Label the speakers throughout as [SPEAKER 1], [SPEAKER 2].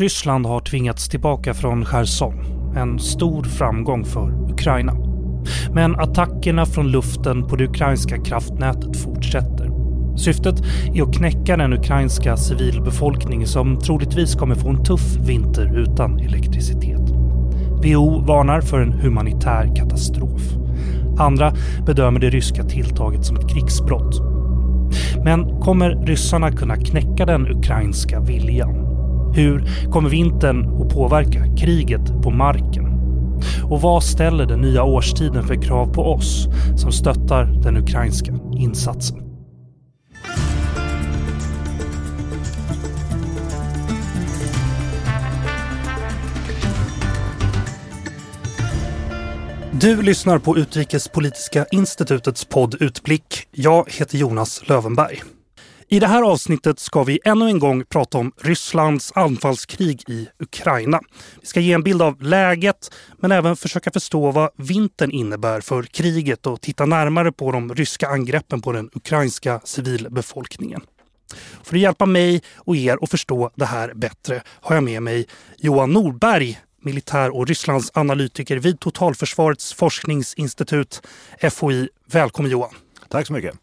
[SPEAKER 1] Ryssland har tvingats tillbaka från Cherson, en stor framgång för Ukraina. Men attackerna från luften på det ukrainska kraftnätet fortsätter. Syftet är att knäcka den ukrainska civilbefolkning som troligtvis kommer få en tuff vinter utan elektricitet. WHO varnar för en humanitär katastrof. Andra bedömer det ryska tilltaget som ett krigsbrott. Men kommer ryssarna kunna knäcka den ukrainska viljan? Hur kommer vintern att påverka kriget på marken? Och vad ställer den nya årstiden för krav på oss som stöttar den ukrainska insatsen? Du lyssnar på Utrikespolitiska institutets podd Utblick. Jag heter Jonas Lövenberg. I det här avsnittet ska vi ännu en gång prata om Rysslands anfallskrig i Ukraina. Vi ska ge en bild av läget men även försöka förstå vad vintern innebär för kriget och titta närmare på de ryska angreppen på den ukrainska civilbefolkningen. För att hjälpa mig och er att förstå det här bättre har jag med mig Johan Norberg, militär och Rysslands analytiker vid Totalförsvarets forskningsinstitut FOI. Välkommen Johan!
[SPEAKER 2] Tack så mycket!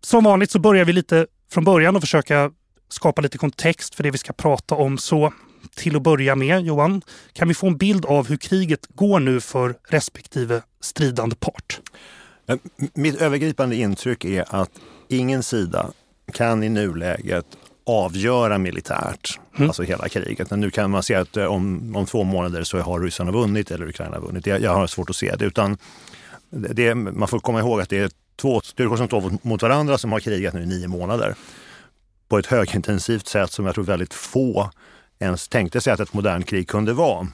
[SPEAKER 1] Som vanligt så börjar vi lite från början och försöka skapa lite kontext för det vi ska prata om. Så till att börja med, Johan, kan vi få en bild av hur kriget går nu för respektive stridande part?
[SPEAKER 2] Mitt övergripande intryck är att ingen sida kan i nuläget avgöra militärt, mm. alltså hela kriget. Men nu kan man se att eh, om, om två månader så har ryssarna vunnit eller Ukraina vunnit. Jag, jag har svårt att se det. Utan det, man får komma ihåg att det är två styrkor som står mot varandra som har krigat nu i nio månader. På ett högintensivt sätt som jag tror väldigt få ens tänkte sig att ett modernt krig kunde vara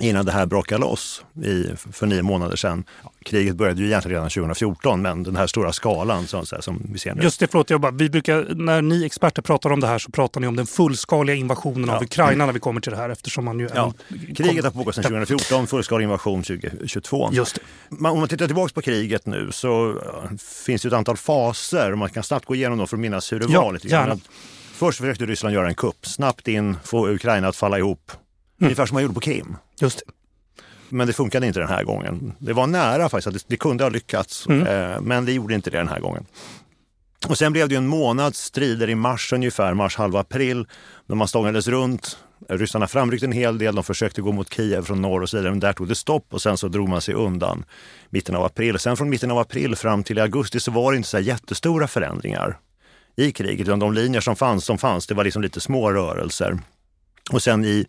[SPEAKER 2] innan det här brakade loss i, för nio månader sedan. Kriget började ju egentligen redan 2014, men den här stora skalan som, som vi ser nu.
[SPEAKER 1] Just det, förlåt, jag bara, vi brukar, när ni experter pratar om det här så pratar ni om den fullskaliga invasionen ja. av Ukraina när vi kommer till det här eftersom man ju...
[SPEAKER 2] Ja. Kriget har pågått sedan 2014, fullskalig invasion 2022.
[SPEAKER 1] Just det.
[SPEAKER 2] Man, om man tittar tillbaka på kriget nu så finns det ett antal faser och man kan snabbt gå igenom dem för att minnas hur det
[SPEAKER 1] ja,
[SPEAKER 2] var. Lite grann. Först försökte Ryssland göra en kupp, snabbt in, få Ukraina att falla ihop Mm. Ungefär som man gjorde på Krim.
[SPEAKER 1] Just det.
[SPEAKER 2] Men det funkade inte den här gången. Det var nära faktiskt, det, det kunde ha lyckats. Mm. Eh, men det gjorde inte det den här gången. Och sen blev det en månads strider i mars ungefär, mars halva april, när man stångades runt. Ryssarna framryckte en hel del, de försökte gå mot Kiev från norr och så vidare, men där tog det stopp och sen så drog man sig undan mitten av april. Sen från mitten av april fram till augusti så var det inte så jättestora förändringar i kriget, utan de linjer som fanns, som fanns, det var liksom lite små rörelser. Och sen i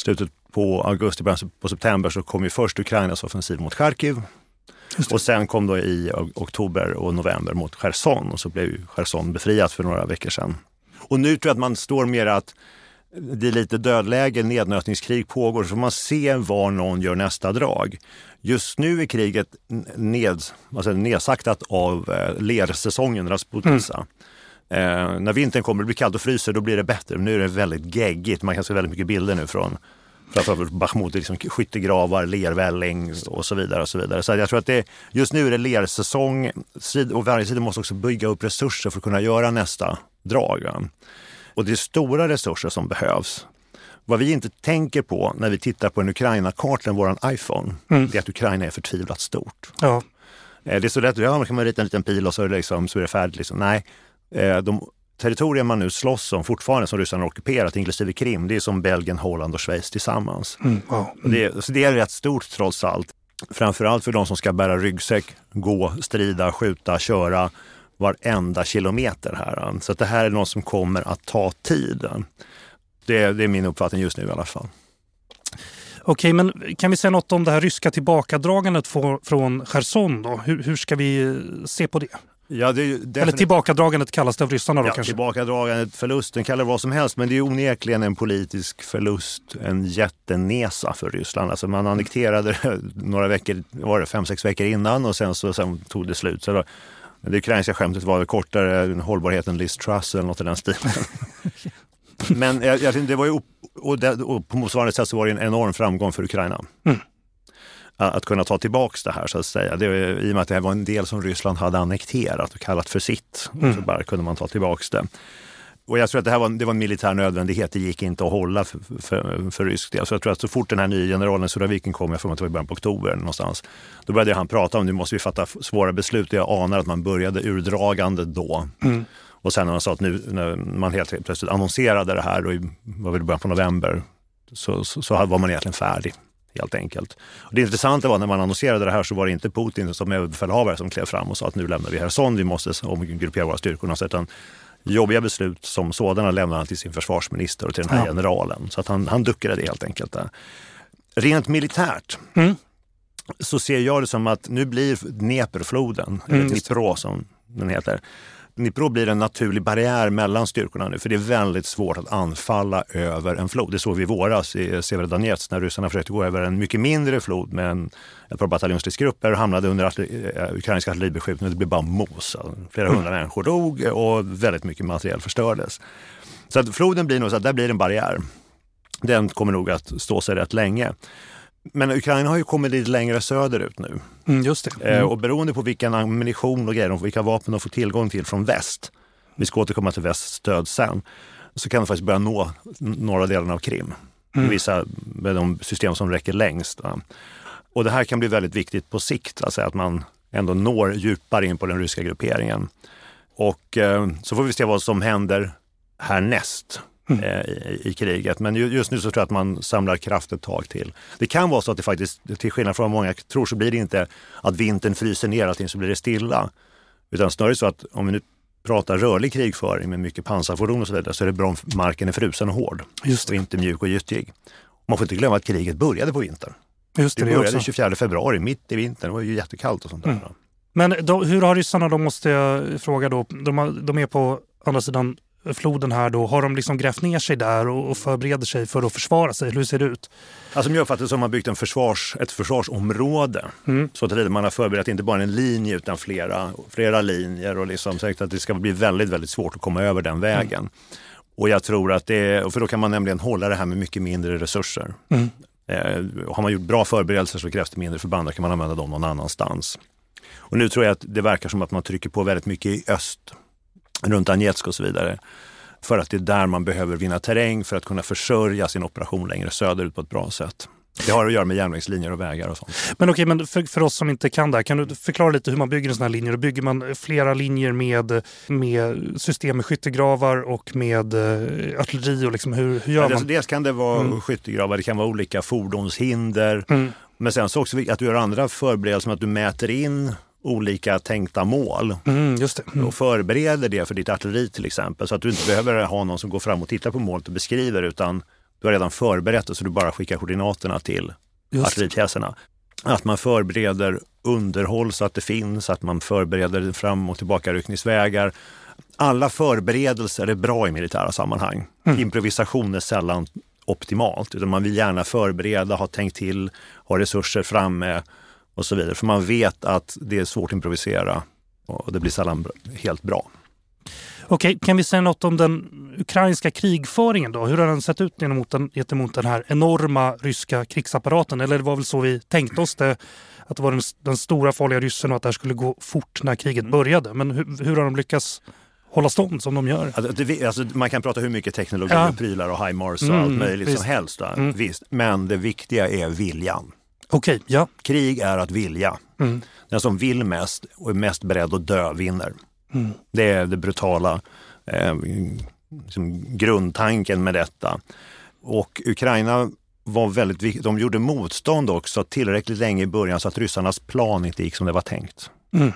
[SPEAKER 2] slutet på augusti, början på september så kom ju först Ukrainas offensiv mot Charkiv. Och sen kom då i oktober och november mot Cherson och så blev ju Cherson befriat för några veckor sedan. Och nu tror jag att man står mer att det är lite dödläge, nednötningskrig pågår, så man se var någon gör nästa drag. Just nu är kriget ned, alltså nedsaktat av eh, lersäsongen, Rasputitsa. Mm. Eh, när vintern kommer, det blir kallt och fryser, då blir det bättre. nu är det väldigt geggigt. Man kan se väldigt mycket bilder nu från framförallt Bachmut, liksom skyttegravar, lervälling och så vidare. och Så vidare. Så jag tror att det, just nu är det lersäsong och varje sida måste också bygga upp resurser för att kunna göra nästa drag. Och det är stora resurser som behövs. Vad vi inte tänker på när vi tittar på en Ukraina-karta, vår iPhone, mm. det är att Ukraina är förtvivlat stort.
[SPEAKER 1] Ja.
[SPEAKER 2] Eh, det är så lätt, ja, man kan man rita en liten pil och så är det, liksom, så är det färdigt. Liksom. Nej, de territorier man nu slåss om fortfarande som ryssarna har ockuperat, inklusive Krim, det är som Belgien, Holland och Schweiz tillsammans. Mm, wow. mm. Det, så det är rätt stort trots allt. Framförallt för de som ska bära ryggsäck, gå, strida, skjuta, köra varenda kilometer här. Så det här är något som kommer att ta tid. Det, det är min uppfattning just nu i alla fall.
[SPEAKER 1] Okej, men kan vi säga något om det här ryska tillbakadragandet från Cherson? Då? Hur, hur ska vi se på det?
[SPEAKER 2] Ja,
[SPEAKER 1] Eller tillbakadragandet kallas det av ryssarna då
[SPEAKER 2] ja,
[SPEAKER 1] kanske?
[SPEAKER 2] Tillbakadragandet, förlusten, kalla det vad som helst. Men det är onekligen en politisk förlust, en jättenesa för Ryssland. Alltså man annekterade några veckor, var det fem, sex veckor innan och sen så sen tog det slut. Så då, det ukrainska skämtet var kortare hållbarhet än Liz Truss eller något i den stilen. men jag, jag, det var ju, och, det, och på motsvarande sätt så var det en enorm framgång för Ukraina. Mm att kunna ta tillbaks det här så att säga. Det, I och med att det här var en del som Ryssland hade annekterat och kallat för sitt, mm. så bara kunde man ta tillbaks det. Och jag tror att det här var, det var en militär nödvändighet. Det gick inte att hålla för, för, för rysk del. Så jag tror att så fort den här nya generalen Suravikin kom, jag får att det var i början på oktober någonstans, då började han prata om nu måste vi fatta svåra beslut. Jag anar att man började urdragande då. Mm. Och sen när han sa att nu när man helt plötsligt annonserade det här, och i, var väl början på november, så, så, så var man egentligen färdig helt enkelt. Och det intressanta var när man annonserade det här så var det inte Putin som överbefälhavare som klev fram och sa att nu lämnar vi Cherson, vi måste omgruppera våra styrkor. Utan jobbiga beslut som sådana lämnade han till sin försvarsminister och till den här ja. generalen. Så att han, han duckade det helt enkelt. Där. Rent militärt mm. så ser jag det som att nu blir Dneperfloden, mm. eller Dnipro som den heter, Dnipro blir en naturlig barriär mellan styrkorna nu för det är väldigt svårt att anfalla över en flod. Det såg vi i våras i Severodonetsk när ryssarna försökte gå över en mycket mindre flod med en, ett par bataljonsstridsgrupper och hamnade under artilleri, eh, ukrainska artilleribeskjutning. Det blev bara mos. Flera hundra mm. människor dog och väldigt mycket materiel förstördes. Så att floden blir nog så att där blir en barriär. Den kommer nog att stå sig rätt länge. Men Ukraina har ju kommit lite längre söderut nu.
[SPEAKER 1] Mm, just det. Eh,
[SPEAKER 2] mm. och beroende på vilken ammunition och grejer, vilka vapen de får tillgång till från väst, vi ska återkomma till västs stöd sen, så kan de faktiskt börja nå norra delen av Krim. Mm. Vissa med de system som räcker längst. Va? Och det här kan bli väldigt viktigt på sikt, alltså att man ändå når djupare in på den ryska grupperingen. Och eh, så får vi se vad som händer härnäst. Eh, i, i, kriget. Men just nu så tror jag att man samlar kraft ett tag till. Det kan vara så att det faktiskt, till skillnad från vad många tror, så blir det inte att vintern fryser ner allting så blir det stilla. Utan snarare så att om vi nu pratar rörlig krigföring med mycket pansarfordon och så vidare så är det bra om marken är frusen och hård och inte mjuk och gyttjig. Man får inte glömma att kriget började på vintern. Just det, det började det 24 februari, mitt i vintern. Det var ju jättekallt och sånt där. Mm.
[SPEAKER 1] Men då, hur har ryssarna, då måste jag fråga då, de, de är på andra sidan floden här då, har de liksom grävt ner sig där och, och förbereder sig för att försvara sig? Hur ser det ut?
[SPEAKER 2] Alltså, jag uppfattar det som att man byggt en försvars, ett försvarsområde. Mm. Så att man har förberett inte bara en linje utan flera, flera linjer och liksom sagt att det ska bli väldigt, väldigt svårt att komma över den vägen. Mm. Och jag tror att det, för då kan man nämligen hålla det här med mycket mindre resurser. Mm. Eh, har man gjort bra förberedelser så krävs det mindre förband, då kan man använda dem någon annanstans. Och nu tror jag att det verkar som att man trycker på väldigt mycket i öst runt Anjetsk och så vidare. För att det är där man behöver vinna terräng för att kunna försörja sin operation längre söderut på ett bra sätt. Det har att göra med järnvägslinjer och vägar och sånt.
[SPEAKER 1] Men okej, men för, för oss som inte kan det här, kan du förklara lite hur man bygger en sån här linje? Då bygger man flera linjer med, med system med skyttegravar och med uh, artilleri och liksom hur, hur gör ja,
[SPEAKER 2] man? Dels kan det vara mm. skyttegravar, det kan vara olika fordonshinder. Mm. Men sen så också att du gör andra förberedelser, att du mäter in olika tänkta mål
[SPEAKER 1] mm. Mm.
[SPEAKER 2] och förbereder det för ditt artilleri till exempel. Så att du inte behöver ha någon som går fram och tittar på målet och beskriver utan du har redan förberett det så du bara skickar koordinaterna till artilleripjäserna. Att man förbereder underhåll så att det finns, att man förbereder fram och tillbakaryckningsvägar. Alla förberedelser är bra i militära sammanhang. Mm. Improvisation är sällan optimalt, utan man vill gärna förbereda, ha tänkt till, ha resurser framme och så vidare. För man vet att det är svårt att improvisera och det blir sällan helt bra.
[SPEAKER 1] Okej, kan vi säga något om den ukrainska krigföringen då? Hur har den sett ut gentemot den, gentemot den här enorma ryska krigsapparaten? Eller det var väl så vi tänkte oss det, att det var den, den stora farliga ryssen och att det här skulle gå fort när kriget började. Men hur, hur har de lyckats hålla stånd som de gör.
[SPEAKER 2] Alltså, det, alltså, man kan prata hur mycket teknologi ja. och prylar och HIMARS och mm, allt möjligt visst. som helst. Mm. Visst. Men det viktiga är viljan.
[SPEAKER 1] Okej, ja.
[SPEAKER 2] Krig är att vilja. Mm. Den som vill mest och är mest beredd att dö vinner. Mm. Det är det brutala eh, liksom grundtanken med detta. Och Ukraina var väldigt viktigt. De gjorde motstånd också tillräckligt länge i början så att ryssarnas plan inte gick som det var tänkt. Mm.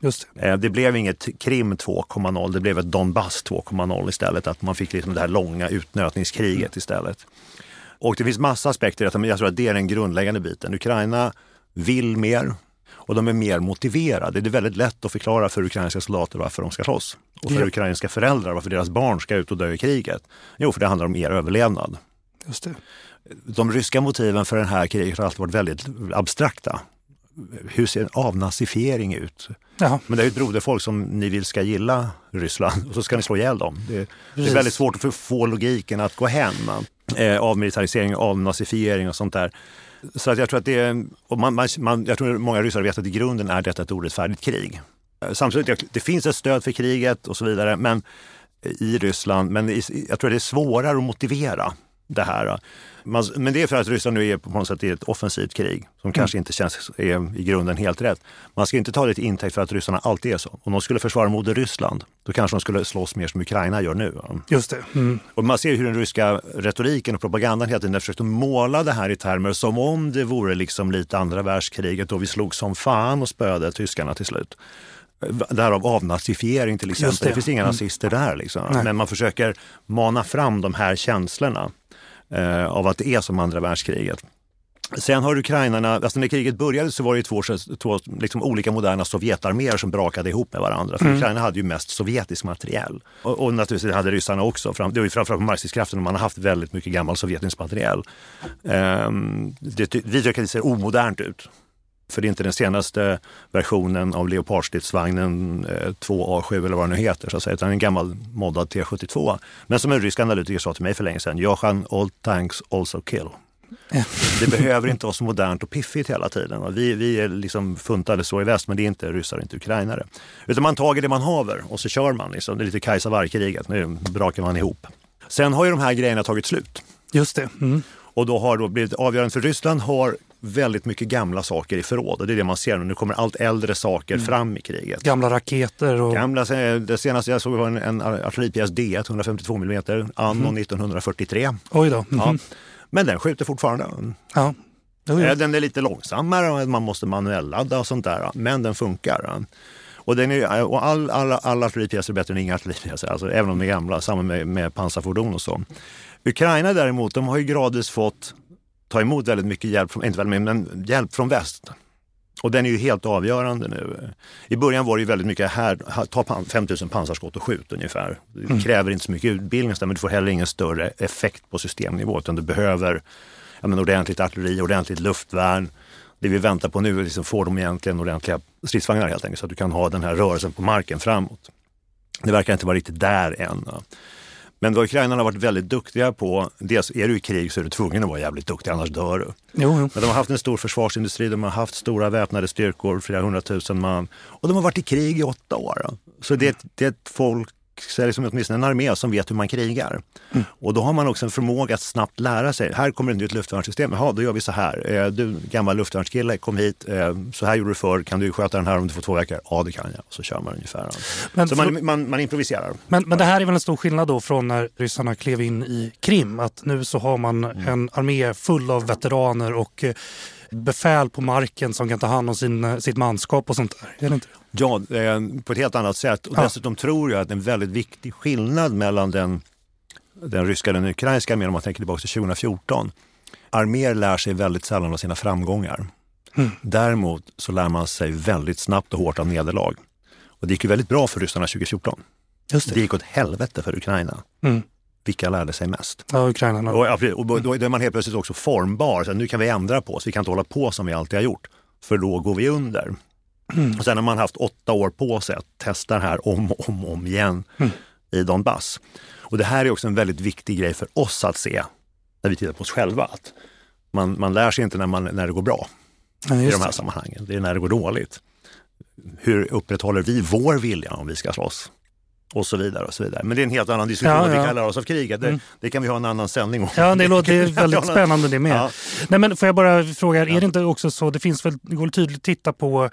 [SPEAKER 1] Just
[SPEAKER 2] det. Eh, det blev inget Krim 2.0, det blev ett Donbass 2.0 istället. Att man fick liksom det här långa utnötningskriget istället. Och det finns massa aspekter i detta, men jag tror att det är den grundläggande biten. Ukraina vill mer och de är mer motiverade. Det är väldigt lätt att förklara för ukrainska soldater varför de ska slåss. Och för ja. ukrainska föräldrar varför deras barn ska ut och dö i kriget. Jo, för det handlar om er överlevnad.
[SPEAKER 1] Just det.
[SPEAKER 2] De ryska motiven för det här kriget har alltid varit väldigt abstrakta. Hur ser en avnazifiering ut? Jaha. Men det är ett broderfolk som ni vill ska gilla Ryssland och så ska ni slå ihjäl dem. Det, det är väldigt svårt att få logiken att gå hem eh, avmilitarisering, avnazifiering och sånt där. Så att jag tror att det är, och man, man, jag tror många ryssar vet att i grunden är detta ett orättfärdigt krig. Eh, samtidigt, det finns ett stöd för kriget och så vidare, men i Ryssland, men jag tror det är svårare att motivera det här. Man, men det är för att Ryssland nu är på något sätt i ett offensivt krig som mm. kanske inte känns är i grunden helt rätt. Man ska inte ta det till intäkt för att ryssarna alltid är så. Om de skulle försvara moder Ryssland, då kanske de skulle slåss mer som Ukraina gör nu.
[SPEAKER 1] Just det. Mm.
[SPEAKER 2] Och man ser hur den ryska retoriken och propagandan hela tiden försökt måla det här i termer som om det vore liksom lite andra världskriget då vi slog som fan och spöade tyskarna till slut. Därav avnazifiering till exempel. Det. det. finns inga mm. nazister där. Liksom. Men man försöker mana fram de här känslorna eh, av att det är som andra världskriget. Sen har ukrainarna, alltså när kriget började så var det två, två liksom olika moderna sovjetarméer som brakade ihop med varandra. För mm. Ukraina hade ju mest sovjetisk materiell. Och, och naturligtvis hade ryssarna också. Det var ju framförallt på marxistkraften man har haft väldigt mycket gammal sovjetisk materiell. Um, det, vi tycker att det ser omodernt ut. För det är inte den senaste versionen av Leopardstridsvagnen 2A7 eh, eller vad den nu heter, så att säga, utan en gammal moddad T72. Men som en rysk analytiker sa till mig för länge sedan, Johan, old tanks also kill. Det behöver inte vara så modernt och piffigt hela tiden. Vi, vi är liksom funtade så i väst, men det är inte ryssar, inte ukrainare. Utan man tager det man haver och så kör man. Liksom. Det är lite Kajsa Warg-kriget, nu brakar man ihop. Sen har ju de här grejerna tagit slut.
[SPEAKER 1] Just det. Mm.
[SPEAKER 2] Och då har då blivit avgörande för Ryssland har väldigt mycket gamla saker i förråd. Och det är det man ser nu. Nu kommer allt äldre saker mm. fram i kriget.
[SPEAKER 1] Gamla raketer? Och...
[SPEAKER 2] Gamla, det senaste jag såg var en, en artilleripjäs D1, 152 mm, anno mm. 1943.
[SPEAKER 1] Oj då. Mm.
[SPEAKER 2] Ja. Men den skjuter fortfarande.
[SPEAKER 1] Ja.
[SPEAKER 2] Den är lite långsammare, man måste manuelladda och sånt där. Men den funkar. Och, den är, och all, alla, alla artilleripjäser är bättre än inga artilleripjäser, alltså, även om de är gamla. Samma med, med pansarfordon och så. Ukraina däremot, de har ju gradvis fått ta emot väldigt mycket hjälp, från, inte väldigt mycket, men hjälp från väst. Och den är ju helt avgörande nu. I början var det ju väldigt mycket här, ta 5000 pansarskott och skjut ungefär. Det mm. kräver inte så mycket utbildning, men du får heller ingen större effekt på systemnivå, utan du behöver ja, men ordentligt artilleri, ordentligt luftvärn. Det vi väntar på nu är liksom får de egentligen ordentliga stridsvagnar helt enkelt, så att du kan ha den här rörelsen på marken framåt. Det verkar inte vara riktigt där än. Men vad ukrainarna har varit väldigt duktiga på, dels är du i krig så är du tvungen att vara jävligt duktig, annars dör du.
[SPEAKER 1] Jo, jo.
[SPEAKER 2] Men de har haft en stor försvarsindustri, de har haft stora väpnade styrkor, flera hundratusen man. Och de har varit i krig i åtta år. Så det, det är ett folk så är det som åtminstone en armé som vet hur man krigar. Mm. Och då har man också en förmåga att snabbt lära sig. Här kommer ett nytt luftvärnssystem. Jaha, då gör vi så här. Eh, du, gammal luftvärnskille, kom hit. Eh, så här gjorde du förr. Kan du sköta den här om du får två veckor? Ja, det kan jag. Så kör man ungefär. Men så man, man, man, improviserar.
[SPEAKER 1] Men, men det här är väl en stor skillnad då från när ryssarna klev in i Krim. Att nu så har man mm. en armé full av veteraner och eh, befäl på marken som kan ta hand om sin, sitt manskap och sånt där. Är det inte?
[SPEAKER 2] Ja, på ett helt annat sätt. Och ja. Dessutom tror jag att en väldigt viktig skillnad mellan den, den ryska och den ukrainska armén, om man tänker tillbaka till 2014. Arméer lär sig väldigt sällan av sina framgångar. Mm. Däremot så lär man sig väldigt snabbt och hårt av nederlag. Och det gick ju väldigt bra för ryssarna 2014. Just det. det gick åt helvete för Ukraina. Mm. Vilka lärde sig mest?
[SPEAKER 1] Ja, Ukraina.
[SPEAKER 2] Och, och då är man helt plötsligt också formbar. Så nu kan vi ändra på oss. Vi kan inte hålla på som vi alltid har gjort. För då går vi under. Och sen har man haft åtta år på sig att testa det här om och om, om igen mm. i Donbass. Och det här är också en väldigt viktig grej för oss att se när vi tittar på oss själva. Att man, man lär sig inte när, man, när det går bra ja, i de här det. sammanhangen. Det är när det går dåligt. Hur upprätthåller vi vår vilja om vi ska slåss? och så vidare. och så vidare. Men det är en helt annan diskussion. Ja, ja. Vi kallar oss av kriget. Det, mm. det, kan vi ha en annan sändning om.
[SPEAKER 1] Ja, det låter väldigt spännande det med. Ja. Nej, men får jag bara fråga, är det inte också så, det finns väl, det går tydligt att titta på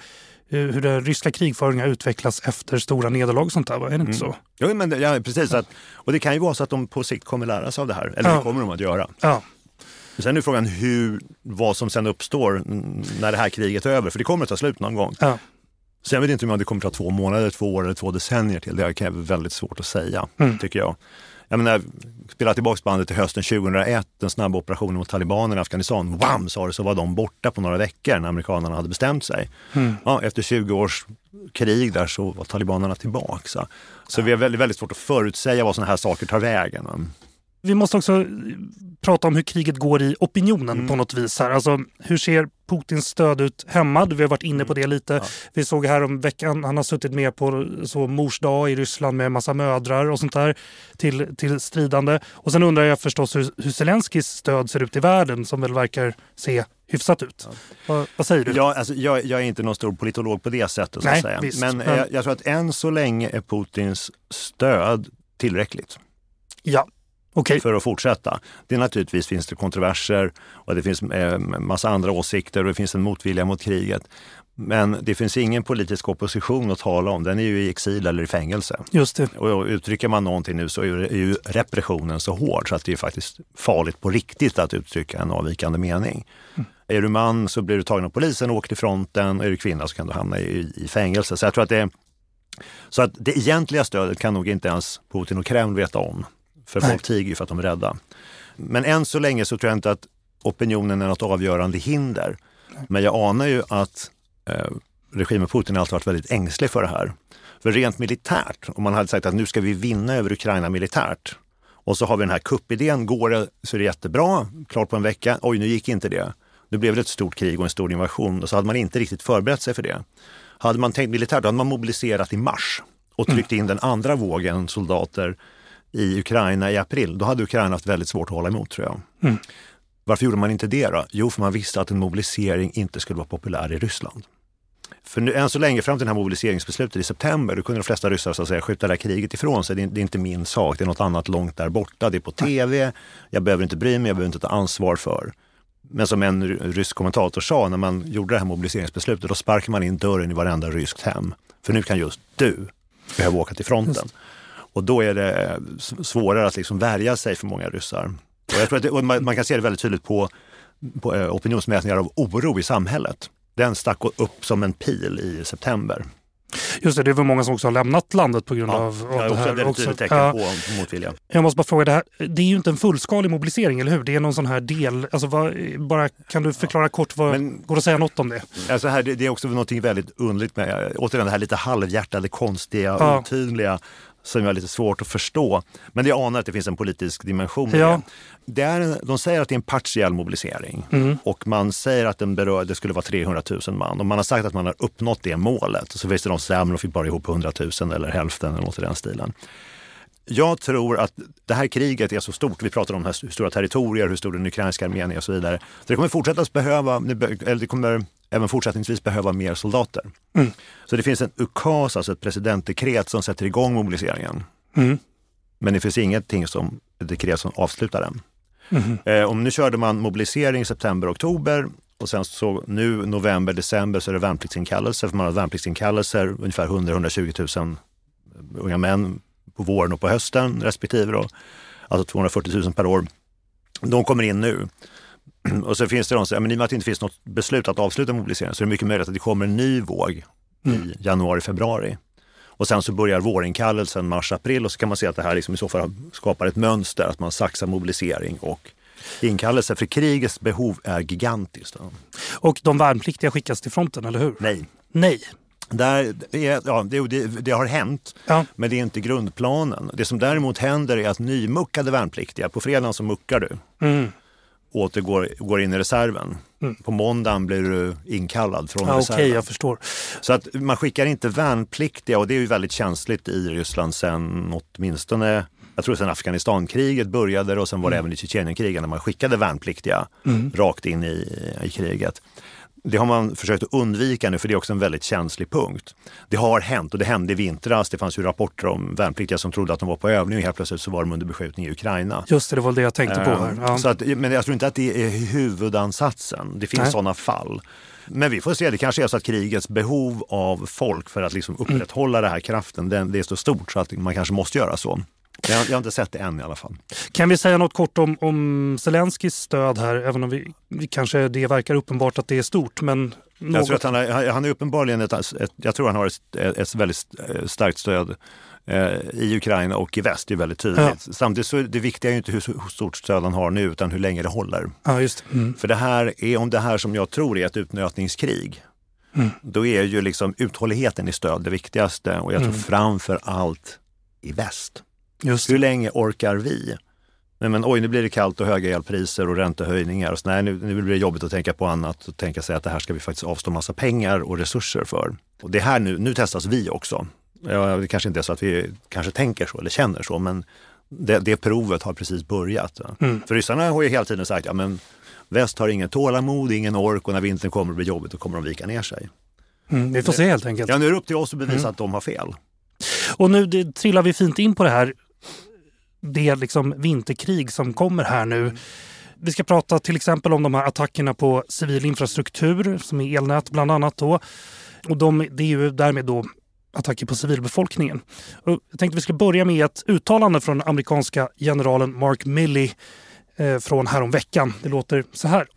[SPEAKER 1] hur den ryska krigföringen utvecklas efter stora nederlag och sånt där, är det inte mm. så?
[SPEAKER 2] Jo, men ja, precis. Att, och det kan ju vara så att de på sikt kommer lära sig av det här, eller det kommer de att göra.
[SPEAKER 1] Ja.
[SPEAKER 2] Sen är frågan hur, vad som sen uppstår när det här kriget är över, för det kommer att ta slut någon gång.
[SPEAKER 1] Ja.
[SPEAKER 2] Sen vet jag inte om det kommer ta två månader, två år eller två decennier till. Det är väldigt svårt att säga, mm. tycker jag. Jag menar, spela tillbaka bandet till hösten 2001, den snabba operationen mot talibanerna i Afghanistan. Wham sa det så var de borta på några veckor när amerikanerna hade bestämt sig. Mm. Ja, efter 20 års krig där så var talibanerna tillbaka. Så, så ja. vi har väldigt, väldigt svårt att förutsäga vad sådana här saker tar vägen.
[SPEAKER 1] Vi måste också prata om hur kriget går i opinionen mm. på något vis. här. Alltså, hur ser Putins stöd ut hemma? Vi har varit inne på det lite. Ja. Vi såg här om veckan, han har suttit med på så mors dag i Ryssland med massa mödrar och sånt där till, till stridande. Och sen undrar jag förstås hur, hur Zelenskyjs stöd ser ut i världen som väl verkar se hyfsat ut. Ja. Vad, vad, säger du?
[SPEAKER 2] Ja, alltså, jag, jag, är inte någon stor politolog på det sättet. Nej, säga. Visst, men, men... Jag, jag tror att än så länge är Putins stöd tillräckligt.
[SPEAKER 1] Ja, Okay.
[SPEAKER 2] för att fortsätta. Det är naturligtvis finns det kontroverser och det finns eh, massa andra åsikter och det finns en motvilja mot kriget. Men det finns ingen politisk opposition att tala om. Den är ju i exil eller i fängelse.
[SPEAKER 1] Just det.
[SPEAKER 2] Och uttrycker man någonting nu så är ju repressionen så hård så att det är faktiskt farligt på riktigt att uttrycka en avvikande mening. Mm. Är du man så blir du tagen av polisen och åker till fronten. Och är du kvinna så kan du hamna i, i fängelse. Så jag tror att det så att det egentliga stödet kan nog inte ens Putin och Kreml veta om. För folk tiger ju för att de är rädda. Men än så länge så tror jag inte att opinionen är något avgörande hinder. Men jag anar ju att eh, regimen Putin alltid varit väldigt ängslig för det här. För rent militärt, om man hade sagt att nu ska vi vinna över Ukraina militärt och så har vi den här kuppidén, går det så är det jättebra, klart på en vecka, oj nu gick inte det. Nu blev det ett stort krig och en stor invasion och så hade man inte riktigt förberett sig för det. Hade man tänkt militärt, då hade man mobiliserat i mars och tryckt in den andra vågen soldater i Ukraina i april, då hade Ukraina haft väldigt svårt att hålla emot tror jag. Mm. Varför gjorde man inte det då? Jo, för man visste att en mobilisering inte skulle vara populär i Ryssland. För nu, än så länge, fram till det här mobiliseringsbeslutet i september, då kunde de flesta ryssar så att säga, skjuta det här kriget ifrån sig. Det är, det är, inte min sak, det är något annat långt där borta. Det är på tv, jag behöver inte bry mig, jag behöver inte ta ansvar för. Men som en rysk kommentator sa, när man gjorde det här mobiliseringsbeslutet, då sparkar man in dörren i varenda ryskt hem. För nu kan just du behöva åka till fronten. Och då är det svårare att liksom värja sig för många ryssar. Och jag tror att det, man, man, kan se det väldigt tydligt på, på eh, opinionsmätningar av oro i samhället. Den stack upp som en pil i september.
[SPEAKER 1] Just det, det är väl många som också har lämnat landet på grund ja, av, av
[SPEAKER 2] det här. Det är också tecken ja. på motvilja.
[SPEAKER 1] Jag måste bara fråga, det, här, det är ju inte en fullskalig mobilisering, eller hur? Det är någon sån här del, alltså vad, bara, kan du förklara ja. kort, vad, Men, går det att säga något om det?
[SPEAKER 2] Alltså här, det, det är också något väldigt underligt med, återigen det här lite halvhjärtade, konstiga, ja. otydliga som jag har lite svårt att förstå. Men jag anar att det finns en politisk dimension ja. det. Är, de säger att det är en partiell mobilisering mm. och man säger att den berör, det skulle vara 300 000 man. Och man har sagt att man har uppnått det målet. Så finns det de som säger att fick bara ihop 100 000 eller hälften eller något i den stilen. Jag tror att det här kriget är så stort. Vi pratar om hur stora territorier, hur stor den ukrainska armén är och så vidare. Så det kommer fortsätta behöva, eller det kommer även fortsättningsvis behöva mer soldater. Mm. Så det finns en ukas, alltså ett presidentdekret som sätter igång mobiliseringen. Mm. Men det finns ingenting som dekret som avslutar den. Mm. Eh, om nu körde man mobilisering september, oktober och sen så nu november, december så är det värnpliktsinkallelser. För man har värnpliktsinkallelser, ungefär 100-120 000 unga män på våren och på hösten respektive. Då. Alltså 240 000 per år. De kommer in nu. Och så finns det de som säger, men i och med att det inte finns något beslut att avsluta mobiliseringen så är det mycket möjligt att det kommer en ny våg mm. i januari, februari. Och sen så börjar vårinkallelsen mars-april och så kan man se att det här liksom i så fall skapar ett mönster, att man saxar mobilisering och inkallelse. För krigets behov är gigantiskt.
[SPEAKER 1] Och de värnpliktiga skickas till fronten, eller hur?
[SPEAKER 2] Nej.
[SPEAKER 1] Nej.
[SPEAKER 2] Där, är, ja, det, det, det, har hänt, ja. men det är inte grundplanen. Det som däremot händer är att nymuckade värnpliktiga, på fredagen så muckar du. Mm återgår går in i reserven. Mm. På måndagen blir du inkallad från
[SPEAKER 1] ah,
[SPEAKER 2] reserven.
[SPEAKER 1] Okej, okay, jag förstår.
[SPEAKER 2] Så att man skickar inte värnpliktiga och det är ju väldigt känsligt i Ryssland sen åtminstone jag tror sen Afghanistankriget började och sen var det mm. även i Tjetjenienkriget när man skickade värnpliktiga mm. rakt in i, i kriget. Det har man försökt att undvika nu för det är också en väldigt känslig punkt. Det har hänt och det hände i vintras. Det fanns ju rapporter om värnpliktiga som trodde att de var på övning och helt plötsligt så var de under beskjutning i Ukraina.
[SPEAKER 1] Just det, det var det jag tänkte på. Här.
[SPEAKER 2] Ja. Så att, men jag tror inte att det är huvudansatsen. Det finns Nej. sådana fall. Men vi får se, det kanske är så att krigets behov av folk för att liksom upprätthålla mm. den här kraften, den, det är så stort så att man kanske måste göra så. Jag har, jag har, inte sett det än i alla fall.
[SPEAKER 1] Kan vi säga något kort om, om Zelenskyjs stöd här, även om vi, vi kanske det verkar uppenbart att det är stort. Men
[SPEAKER 2] något... Jag tror att han, är, han är uppenbarligen ett, ett, jag tror han har ett, ett väldigt starkt stöd eh, i Ukraina och i väst, det är väldigt tydligt. Ja. Samtidigt så är det viktiga är inte hur, hur stort stöd han har nu, utan hur länge det håller.
[SPEAKER 1] Ja, just mm.
[SPEAKER 2] För det här är, om det här som jag tror är ett utnötningskrig, mm. då är ju liksom uthålligheten i stöd det viktigaste och jag tror mm. framför allt i väst. Just. Hur länge orkar vi? Nej, men oj, nu blir det kallt och höga elpriser och räntehöjningar. Så, nej, nu, nu blir det jobbigt att tänka på annat och tänka sig att det här ska vi faktiskt avstå massa pengar och resurser för. Och det här nu, nu testas vi också. Ja, det kanske inte är så att vi kanske tänker så eller känner så, men det, det provet har precis börjat. Mm. För ryssarna har ju hela tiden sagt, ja men väst har ingen tålamod, ingen ork och när vintern kommer och blir jobbigt då kommer de vika ner sig.
[SPEAKER 1] Mm, vi får se helt enkelt.
[SPEAKER 2] Ja, nu är det upp till oss att bevisa mm. att de har fel.
[SPEAKER 1] Och nu det, trillar vi fint in på det här det liksom vinterkrig som kommer här nu. Vi ska prata till exempel om de här attackerna på civil infrastruktur som är elnät bland annat. Då. Och de, det är ju därmed då attacker på civilbefolkningen. Och jag tänkte vi ska börja med ett uttalande från amerikanska generalen Mark Milley eh, från häromveckan. Det låter så här.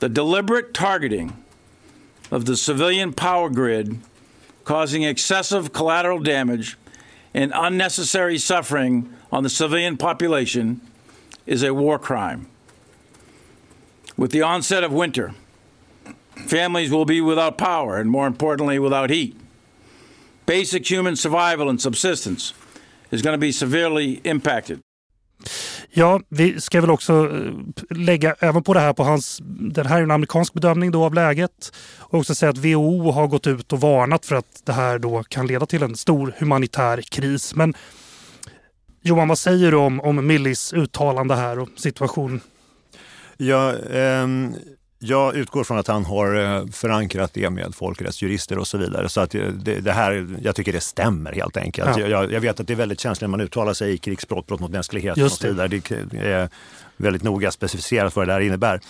[SPEAKER 3] The deliberate targeting of the civilian power grid causing excessive collateral damage and unnecessary suffering on the civilian population is a war crime. With the onset of winter, families will be without power and, more importantly, without heat. Basic human survival and subsistence is going to be severely impacted.
[SPEAKER 1] Ja, vi ska väl också eh, lägga även på det här på hans, Det här är en amerikansk bedömning då av läget och också säga att WHO har gått ut och varnat för att det här då kan leda till en stor humanitär kris. Men Johan, vad säger du om, om Millis uttalande här och situation?
[SPEAKER 2] Ja, ehm, jag utgår från att han har eh, förankrat det med folkrättsjurister och så vidare. Så att det, det här, jag tycker det stämmer helt enkelt. Ja. Jag, jag, vet att det är väldigt känsligt när man uttalar sig i krigsbrott, brott mot mänskligheten och så vidare. Det är väldigt noga specificerat vad det där innebär.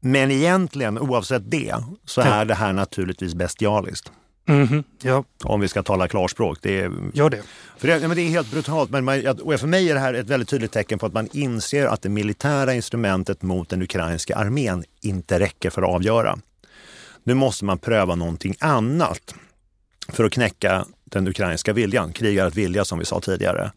[SPEAKER 2] Men egentligen, oavsett det, så är det här naturligtvis bestialiskt.
[SPEAKER 1] Mm ja.
[SPEAKER 2] Om vi ska tala klarspråk. Det är,
[SPEAKER 1] Gör det.
[SPEAKER 2] För det, men det är helt brutalt. Men man, och för mig är det här ett väldigt tydligt tecken på att man inser att det militära instrumentet mot den ukrainska armén inte räcker för att avgöra. Nu måste man pröva någonting annat för att knäcka den ukrainska viljan, krigarens vilja som vi sa tidigare.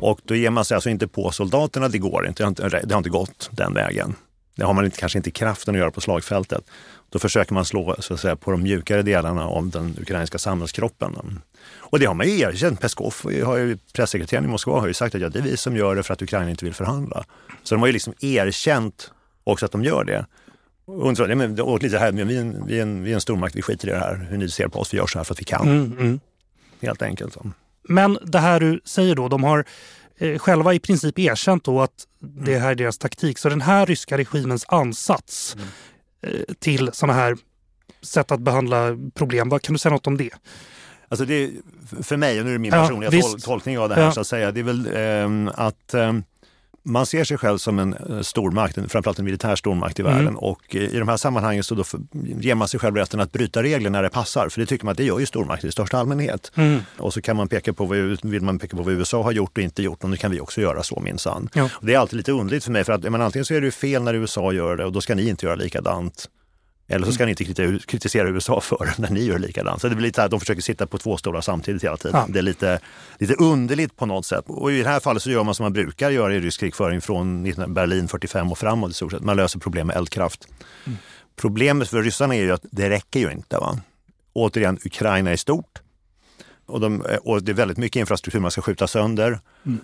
[SPEAKER 2] Och då ger man sig alltså inte på soldaterna, det går inte, det har inte gått den vägen. Det har man inte, kanske inte kraften att göra på slagfältet. Då försöker man slå så att säga, på de mjukare delarna av den ukrainska samhällskroppen. Och det har man ju erkänt. Peskov, har ju, pressekreteraren i Moskva, har ju sagt att ja, det är vi som gör det för att Ukraina inte vill förhandla. Så de har ju liksom erkänt också att de gör det. Och, ja, men, och lite här, men vi, är en, vi, är en, vi är en stormakt, vi skiter i det här, hur ni ser på oss, vi gör så här för att vi kan. Mm, mm. Helt enkelt. Så.
[SPEAKER 1] Men det här du säger då, de har eh, själva i princip erkänt då att det här är deras taktik. Så den här ryska regimens ansats mm till sådana här sätt att behandla problem. Vad Kan du säga något om det?
[SPEAKER 2] Alltså det, för mig, och nu är det min personliga ja, tolkning av det här, ja. så att säga, det är väl eh, att eh, man ser sig själv som en eh, stormakt, framförallt en militär stormakt i mm. världen och eh, i de här sammanhangen så då ger man sig själv rätten att bryta regler när det passar. För det tycker man att det gör ju stormakter i största allmänhet. Mm. Och så kan man peka på vad, vill man peka på vad USA har gjort och inte gjort och nu kan vi också göra så minsann. Ja. Det är alltid lite underligt för mig för att men, antingen så är det fel när USA gör det och då ska ni inte göra likadant. Eller så ska ni inte kritisera USA för när ni gör likadant. Så det blir lite att de försöker sitta på två stolar samtidigt hela tiden. Ja. Det är lite, lite underligt på något sätt. Och i det här fallet så gör man som man brukar göra i rysk krigföring från Berlin 45 och framåt i stort sett. Man löser problem med eldkraft. Mm. Problemet för ryssarna är ju att det räcker ju inte. Va? Återigen, Ukraina är stort. Och, de, och det är väldigt mycket infrastruktur man ska skjuta sönder. Mm.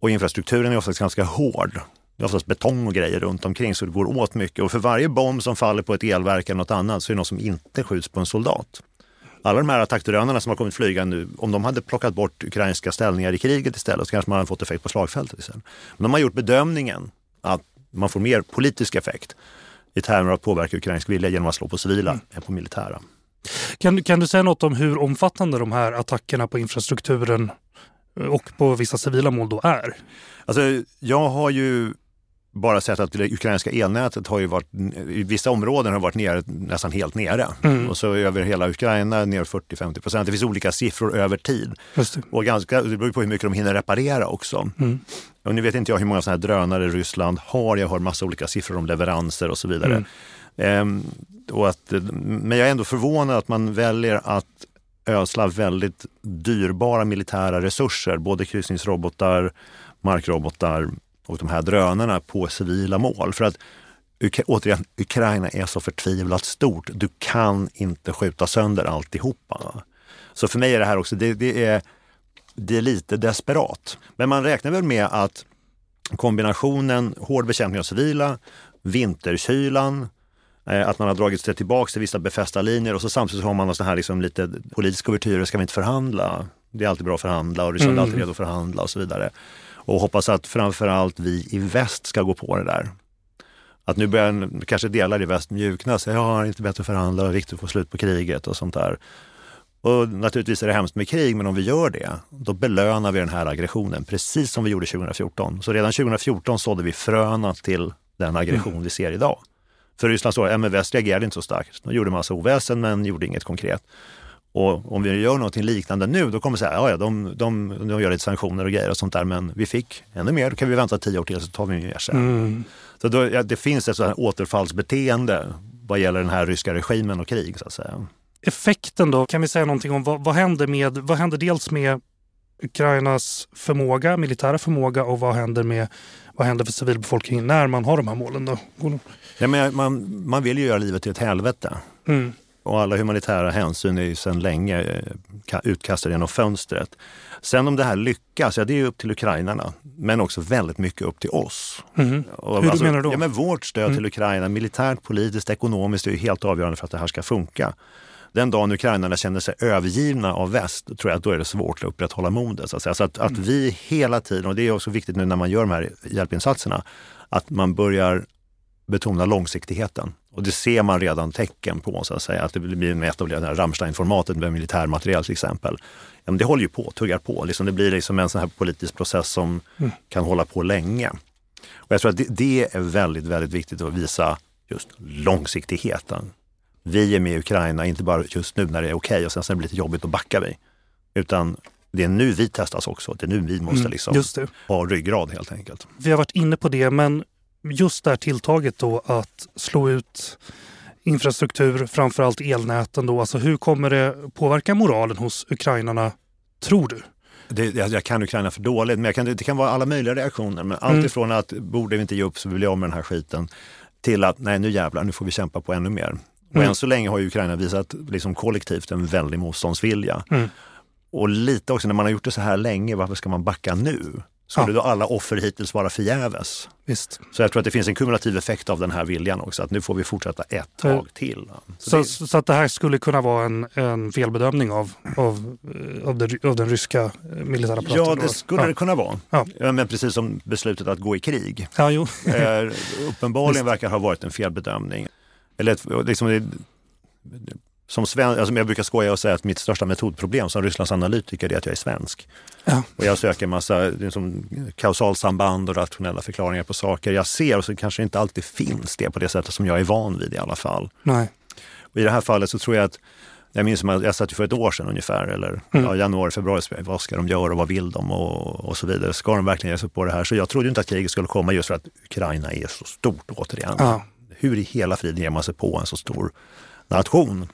[SPEAKER 2] Och infrastrukturen är oftast ganska hård. Det är oftast betong och grejer runt omkring så det går åt mycket. Och för varje bomb som faller på ett elverk eller något annat så är det något som inte skjuts på en soldat. Alla de här attackdrönarna som har kommit flygande nu, om de hade plockat bort ukrainska ställningar i kriget istället så kanske man hade fått effekt på slagfältet istället. Men de har gjort bedömningen att man får mer politisk effekt i termer av att påverka ukrainsk vilja genom att slå på civila mm. än på militära.
[SPEAKER 1] Kan, kan du säga något om hur omfattande de här attackerna på infrastrukturen och på vissa civila mål då är?
[SPEAKER 2] Alltså, jag har ju bara sett att det ukrainska elnätet har ju varit, i vissa områden har varit nere, nästan helt nere. Mm. Och så över hela Ukraina ner 40-50 procent. Det finns olika siffror över tid. Det. Och ganska, det beror på hur mycket de hinner reparera också. Mm. Och nu vet inte jag hur många sådana här drönare Ryssland har. Jag har massa olika siffror om leveranser och så vidare. Mm. Ehm, och att, men jag är ändå förvånad att man väljer att ösla väldigt dyrbara militära resurser, både kryssningsrobotar, markrobotar, och de här drönarna på civila mål. För att återigen, Ukraina är så förtvivlat stort. Du kan inte skjuta sönder alltihopa. Så för mig är det här också, det, det, är, det är lite desperat. Men man räknar väl med att kombinationen hård bekämpning av civila, vinterkylan, eh, att man har dragit sig tillbaka till vissa befästa linjer och så samtidigt har man så här liksom lite politiska ouvertyrer, ska vi inte förhandla? Det är alltid bra att förhandla och Ryssland är alltid mm. redo att förhandla och så vidare och hoppas att framförallt vi i väst ska gå på det där. Att nu börjar kanske delar i väst mjukna, så jag inte bättre att förhandla det är viktigt att få slut på kriget och sånt där. Och naturligtvis är det hemskt med krig, men om vi gör det, då belönar vi den här aggressionen, precis som vi gjorde 2014. Så redan 2014 sådde vi fröna till den aggression mm. vi ser idag. För Ryssland så, ja, men väst reagerade inte så starkt. De gjorde massa oväsen men gjorde inget konkret. Och om vi gör något liknande nu, då kommer vi säga, ja, ja de, de, de gör lite sanktioner och grejer och sånt där, men vi fick ännu mer, då kan vi vänta tio år till så tar vi mer sen. Mm. Så då, ja, det finns ett sådant återfallsbeteende vad gäller den här ryska regimen och krig så att säga.
[SPEAKER 1] Effekten då, kan vi säga någonting om vad, vad händer med, vad händer dels med Ukrainas förmåga, militära förmåga och vad händer med vad händer för civilbefolkningen när man har de här målen? Då?
[SPEAKER 2] Ja, men man, man vill ju göra livet till ett helvete. Mm. Och alla humanitära hänsyn är ju sedan länge eh, utkastade genom fönstret. Sen om det här lyckas, ja det är upp till ukrainarna. Men också väldigt mycket upp till oss.
[SPEAKER 1] Mm. Och Hur alltså, menar du?
[SPEAKER 2] Ja, men vårt stöd mm. till Ukraina, militärt, politiskt, ekonomiskt, är ju helt avgörande för att det här ska funka. Den dagen ukrainarna känner sig övergivna av väst, tror jag att då är det svårt att upprätthålla modet. Så att, säga. Så att, att mm. vi hela tiden, och det är också viktigt nu när man gör de här hjälpinsatserna, att man börjar betona långsiktigheten. Och det ser man redan tecken på, så att säga. Att det blir mer etablerat, Rammstein-formatet med militärmateriel till exempel. Ja, men det håller ju på, tuggar på. Liksom, det blir liksom en sån här politisk process som mm. kan hålla på länge. Och jag tror att det, det, är väldigt, väldigt viktigt att visa just långsiktigheten. Vi är med i Ukraina, inte bara just nu när det är okej okay, och sen det blir lite jobbigt, då backar vi. Utan det är nu vi testas också. Det är nu vi måste mm, liksom ha ryggrad helt enkelt.
[SPEAKER 1] Vi har varit inne på det, men just det här tilltaget då att slå ut infrastruktur, framförallt elnäten då, alltså hur kommer det påverka moralen hos ukrainarna, tror du?
[SPEAKER 2] Det, jag, jag kan Ukraina för dåligt, men kan, det kan vara alla möjliga reaktioner. Men allt mm. ifrån att borde vi inte ge upp så vi blir av med den här skiten, till att nej nu jävlar, nu får vi kämpa på ännu mer. Och mm. än så länge har Ukraina visat liksom kollektivt en väldig motståndsvilja. Mm. Och lite också när man har gjort det så här länge, varför ska man backa nu? Skulle ja. då alla offer hittills vara förgäves?
[SPEAKER 1] Visst.
[SPEAKER 2] Så jag tror att det finns en kumulativ effekt av den här viljan också, att nu får vi fortsätta ett tag till.
[SPEAKER 1] Så, så, det... så att det här skulle kunna vara en, en felbedömning av, av, eh, av, det, av den ryska eh, militära
[SPEAKER 2] apparaten? Ja, det skulle ja. det kunna vara. Ja. Men precis som beslutet att gå i krig.
[SPEAKER 1] Ja, jo.
[SPEAKER 2] eh, uppenbarligen verkar ha varit en felbedömning. Eller liksom, som sven, alltså jag brukar skoja och säga att mitt största metodproblem som Rysslands analytiker är att jag är svensk. Ja. Och jag söker massa liksom, kausalsamband och rationella förklaringar på saker jag ser och så kanske inte alltid finns det på det sättet som jag är van vid i alla fall.
[SPEAKER 1] Nej.
[SPEAKER 2] Och I det här fallet så tror jag att jag minns att jag satt för ett år sedan ungefär, eller mm. ja, januari, februari, vad ska de göra och vad vill de och, och så vidare. Ska de verkligen ge sig på det här? Så jag trodde inte att kriget skulle komma just för att Ukraina är så stort återigen. Ja. Hur i hela friden ger man sig på en så stor nation?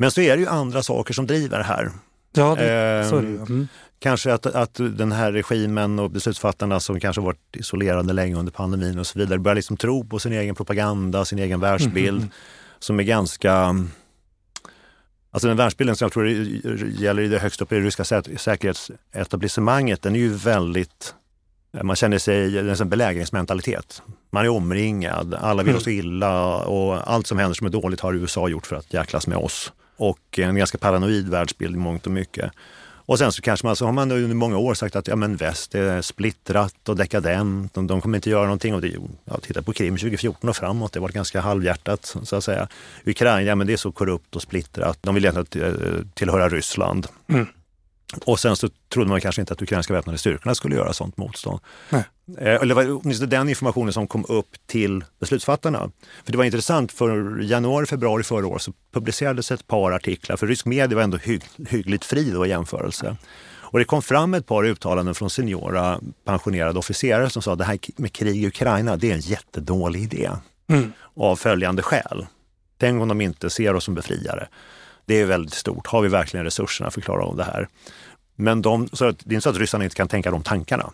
[SPEAKER 2] Men så är det ju andra saker som driver det här.
[SPEAKER 1] Ja, det, så är det mm.
[SPEAKER 2] Kanske att, att den här regimen och beslutsfattarna som kanske varit isolerade länge under pandemin och så vidare börjar liksom tro på sin egen propaganda, sin egen världsbild mm. som är ganska Alltså den världsbilden som jag tror gäller i det högst upp i det ryska säkerhetsetablissemanget, den är ju väldigt man känner sig, det är en belägringsmentalitet. Man är omringad, alla vill oss mm. illa och allt som händer som är dåligt har USA gjort för att jäklas med oss och en ganska paranoid världsbild i mångt och mycket. Och sen så kanske man, så har man under många år sagt att ja, men väst är splittrat och dekadent, och de kommer inte göra någonting. Och det, ja, titta på Krim 2014 och framåt, det var ganska halvhjärtat så att säga. Ukraina, ja men det är så korrupt och splittrat, de vill egentligen eh, tillhöra Ryssland. Mm. Och sen så trodde man kanske inte att ukrainska väpnade styrkorna skulle göra sånt motstånd. Nej. Eh, eller åtminstone den informationen som kom upp till beslutsfattarna. För det var intressant, för januari, februari förra året så publicerades ett par artiklar, för rysk media var ändå hygg, hyggligt fri då i jämförelse. Och det kom fram ett par uttalanden från seniora pensionerade officerare som sa att det här med krig i Ukraina, det är en jättedålig idé. Mm. Av följande skäl. Tänk om de inte ser oss som befriare. Det är väldigt stort. Har vi verkligen resurserna för att klara av det här? Men de, så det är inte så att ryssarna inte kan tänka de tankarna.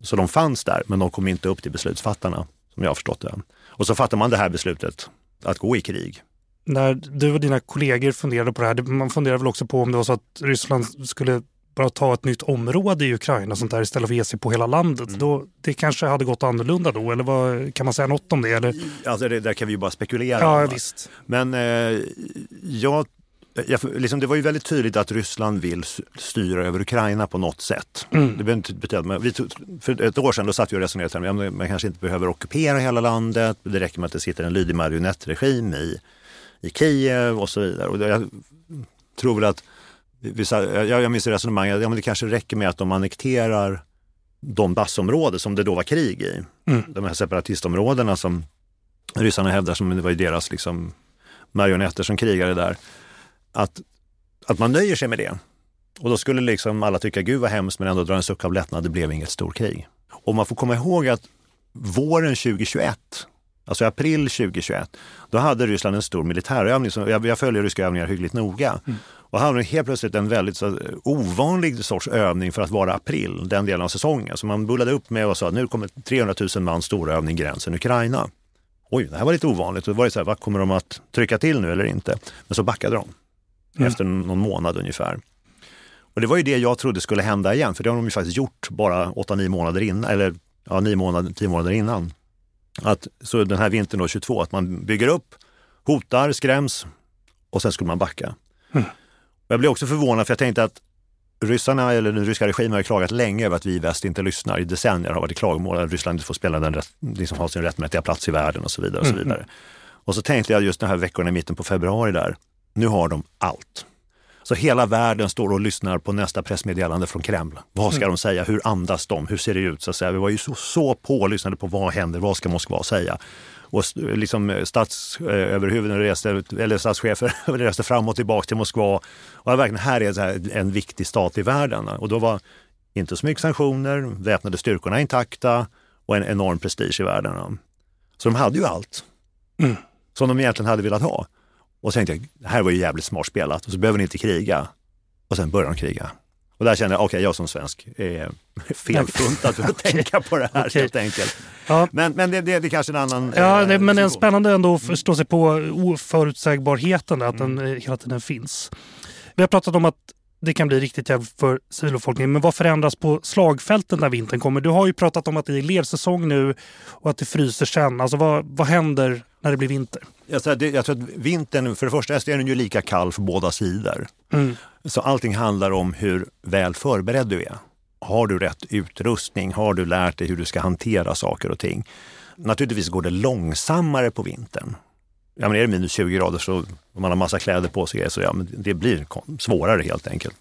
[SPEAKER 2] Så de fanns där, men de kom inte upp till beslutsfattarna, som jag har förstått det. Och så fattar man det här beslutet, att gå i krig.
[SPEAKER 1] När du och dina kollegor funderade på det här, man funderar väl också på om det var så att Ryssland skulle bara ta ett nytt område i Ukraina sånt där istället för att ge sig på hela landet. Mm. Då, det kanske hade gått annorlunda då, eller vad, kan man säga något om det? Eller?
[SPEAKER 2] Alltså det där kan vi ju bara spekulera.
[SPEAKER 1] Ja, visst.
[SPEAKER 2] Men eh, jag, liksom, det var ju väldigt tydligt att Ryssland vill styra över Ukraina på något sätt. Mm. Det inte betyda, men vi för ett år sedan då satt vi och resonerade om att man kanske inte behöver ockupera hela landet. Det räcker med att det sitter en lydig marionettregim i, i Kiev och så vidare. Och jag tror väl att, vissa, jag, jag minns resonemanget, ja, men det kanske räcker med att de annekterar Donbassområdet som det då var krig i. Mm. De här separatistområdena som ryssarna hävdar som det var deras liksom, marionetter som krigade där. Att, att man nöjer sig med det. Och då skulle liksom alla tycka, gud vad hemskt, men ändå dra en suck av lättnad, det blev inget storkrig. Och man får komma ihåg att våren 2021, alltså april 2021, då hade Ryssland en stor militärövning. Som, jag, jag följer ryska övningar hyggligt noga. Mm. Och hade helt plötsligt en väldigt så, ovanlig sorts övning för att vara april, den delen av säsongen. Så man bullade upp med och sa att nu kommer 300 000 man storövning gränsen Ukraina. Oj, det här var lite ovanligt. Och då var det så här, vad kommer de att trycka till nu eller inte? Men så backade de mm. efter någon månad ungefär. Och det var ju det jag trodde skulle hända igen, för det har de ju faktiskt gjort bara 8-9 månader innan, eller ja, 9 månader, 10 månader innan. Att, så den här vintern då, 22, att man bygger upp, hotar, skräms och sen skulle man backa. Mm. Jag blev också förvånad för jag tänkte att ryssarna, eller den ryska regimen har klagat länge över att vi i väst inte lyssnar. I decennier har varit klagomål att Ryssland inte får spela den, liksom ha sin rättmätiga plats i världen och så vidare. Och så mm, vidare. Mm. Och så tänkte jag just de här veckorna i mitten på februari där, nu har de allt. Så hela världen står och lyssnar på nästa pressmeddelande från Kreml. Vad ska mm. de säga? Hur andas de? Hur ser det ut? Så att säga. Vi var ju så, så pålyssnade på vad händer? Vad ska Moskva säga? Och liksom statsöverhuvuden reste, eller statschefer reste fram och tillbaka till Moskva. Och verkligen, här är en viktig stat i världen. Och då var inte så mycket sanktioner, väpnade styrkorna intakta och en enorm prestige i världen. Så de hade ju allt mm. som de egentligen hade velat ha. Och så tänkte jag, det här var ju jävligt smart spelat och så behöver ni inte kriga. Och sen börjar de kriga. Och där kände jag, okej, okay, jag som svensk är felfuntad för att tänka på det här okay. helt enkelt. Ja. Men, men det, det, det är kanske en annan...
[SPEAKER 1] Ja, det, men det är spännande ändå att förstå sig på oförutsägbarheten, att mm. den hela tiden finns. Vi har pratat om att det kan bli riktigt jävligt för civilbefolkningen. Men vad förändras på slagfälten när vintern kommer? Du har ju pratat om att det är elevsäsong nu och att det fryser sen. Alltså vad, vad händer när det blir vinter?
[SPEAKER 2] Jag tror, jag tror att vintern, för det första är den ju lika kall för båda sidor. Mm. Så allting handlar om hur väl förberedd du är. Har du rätt utrustning? Har du lärt dig hur du ska hantera saker och ting? Naturligtvis går det långsammare på vintern. Ja, men är det minus 20 grader så om man har massa kläder på sig så ja, men det blir svårare helt enkelt.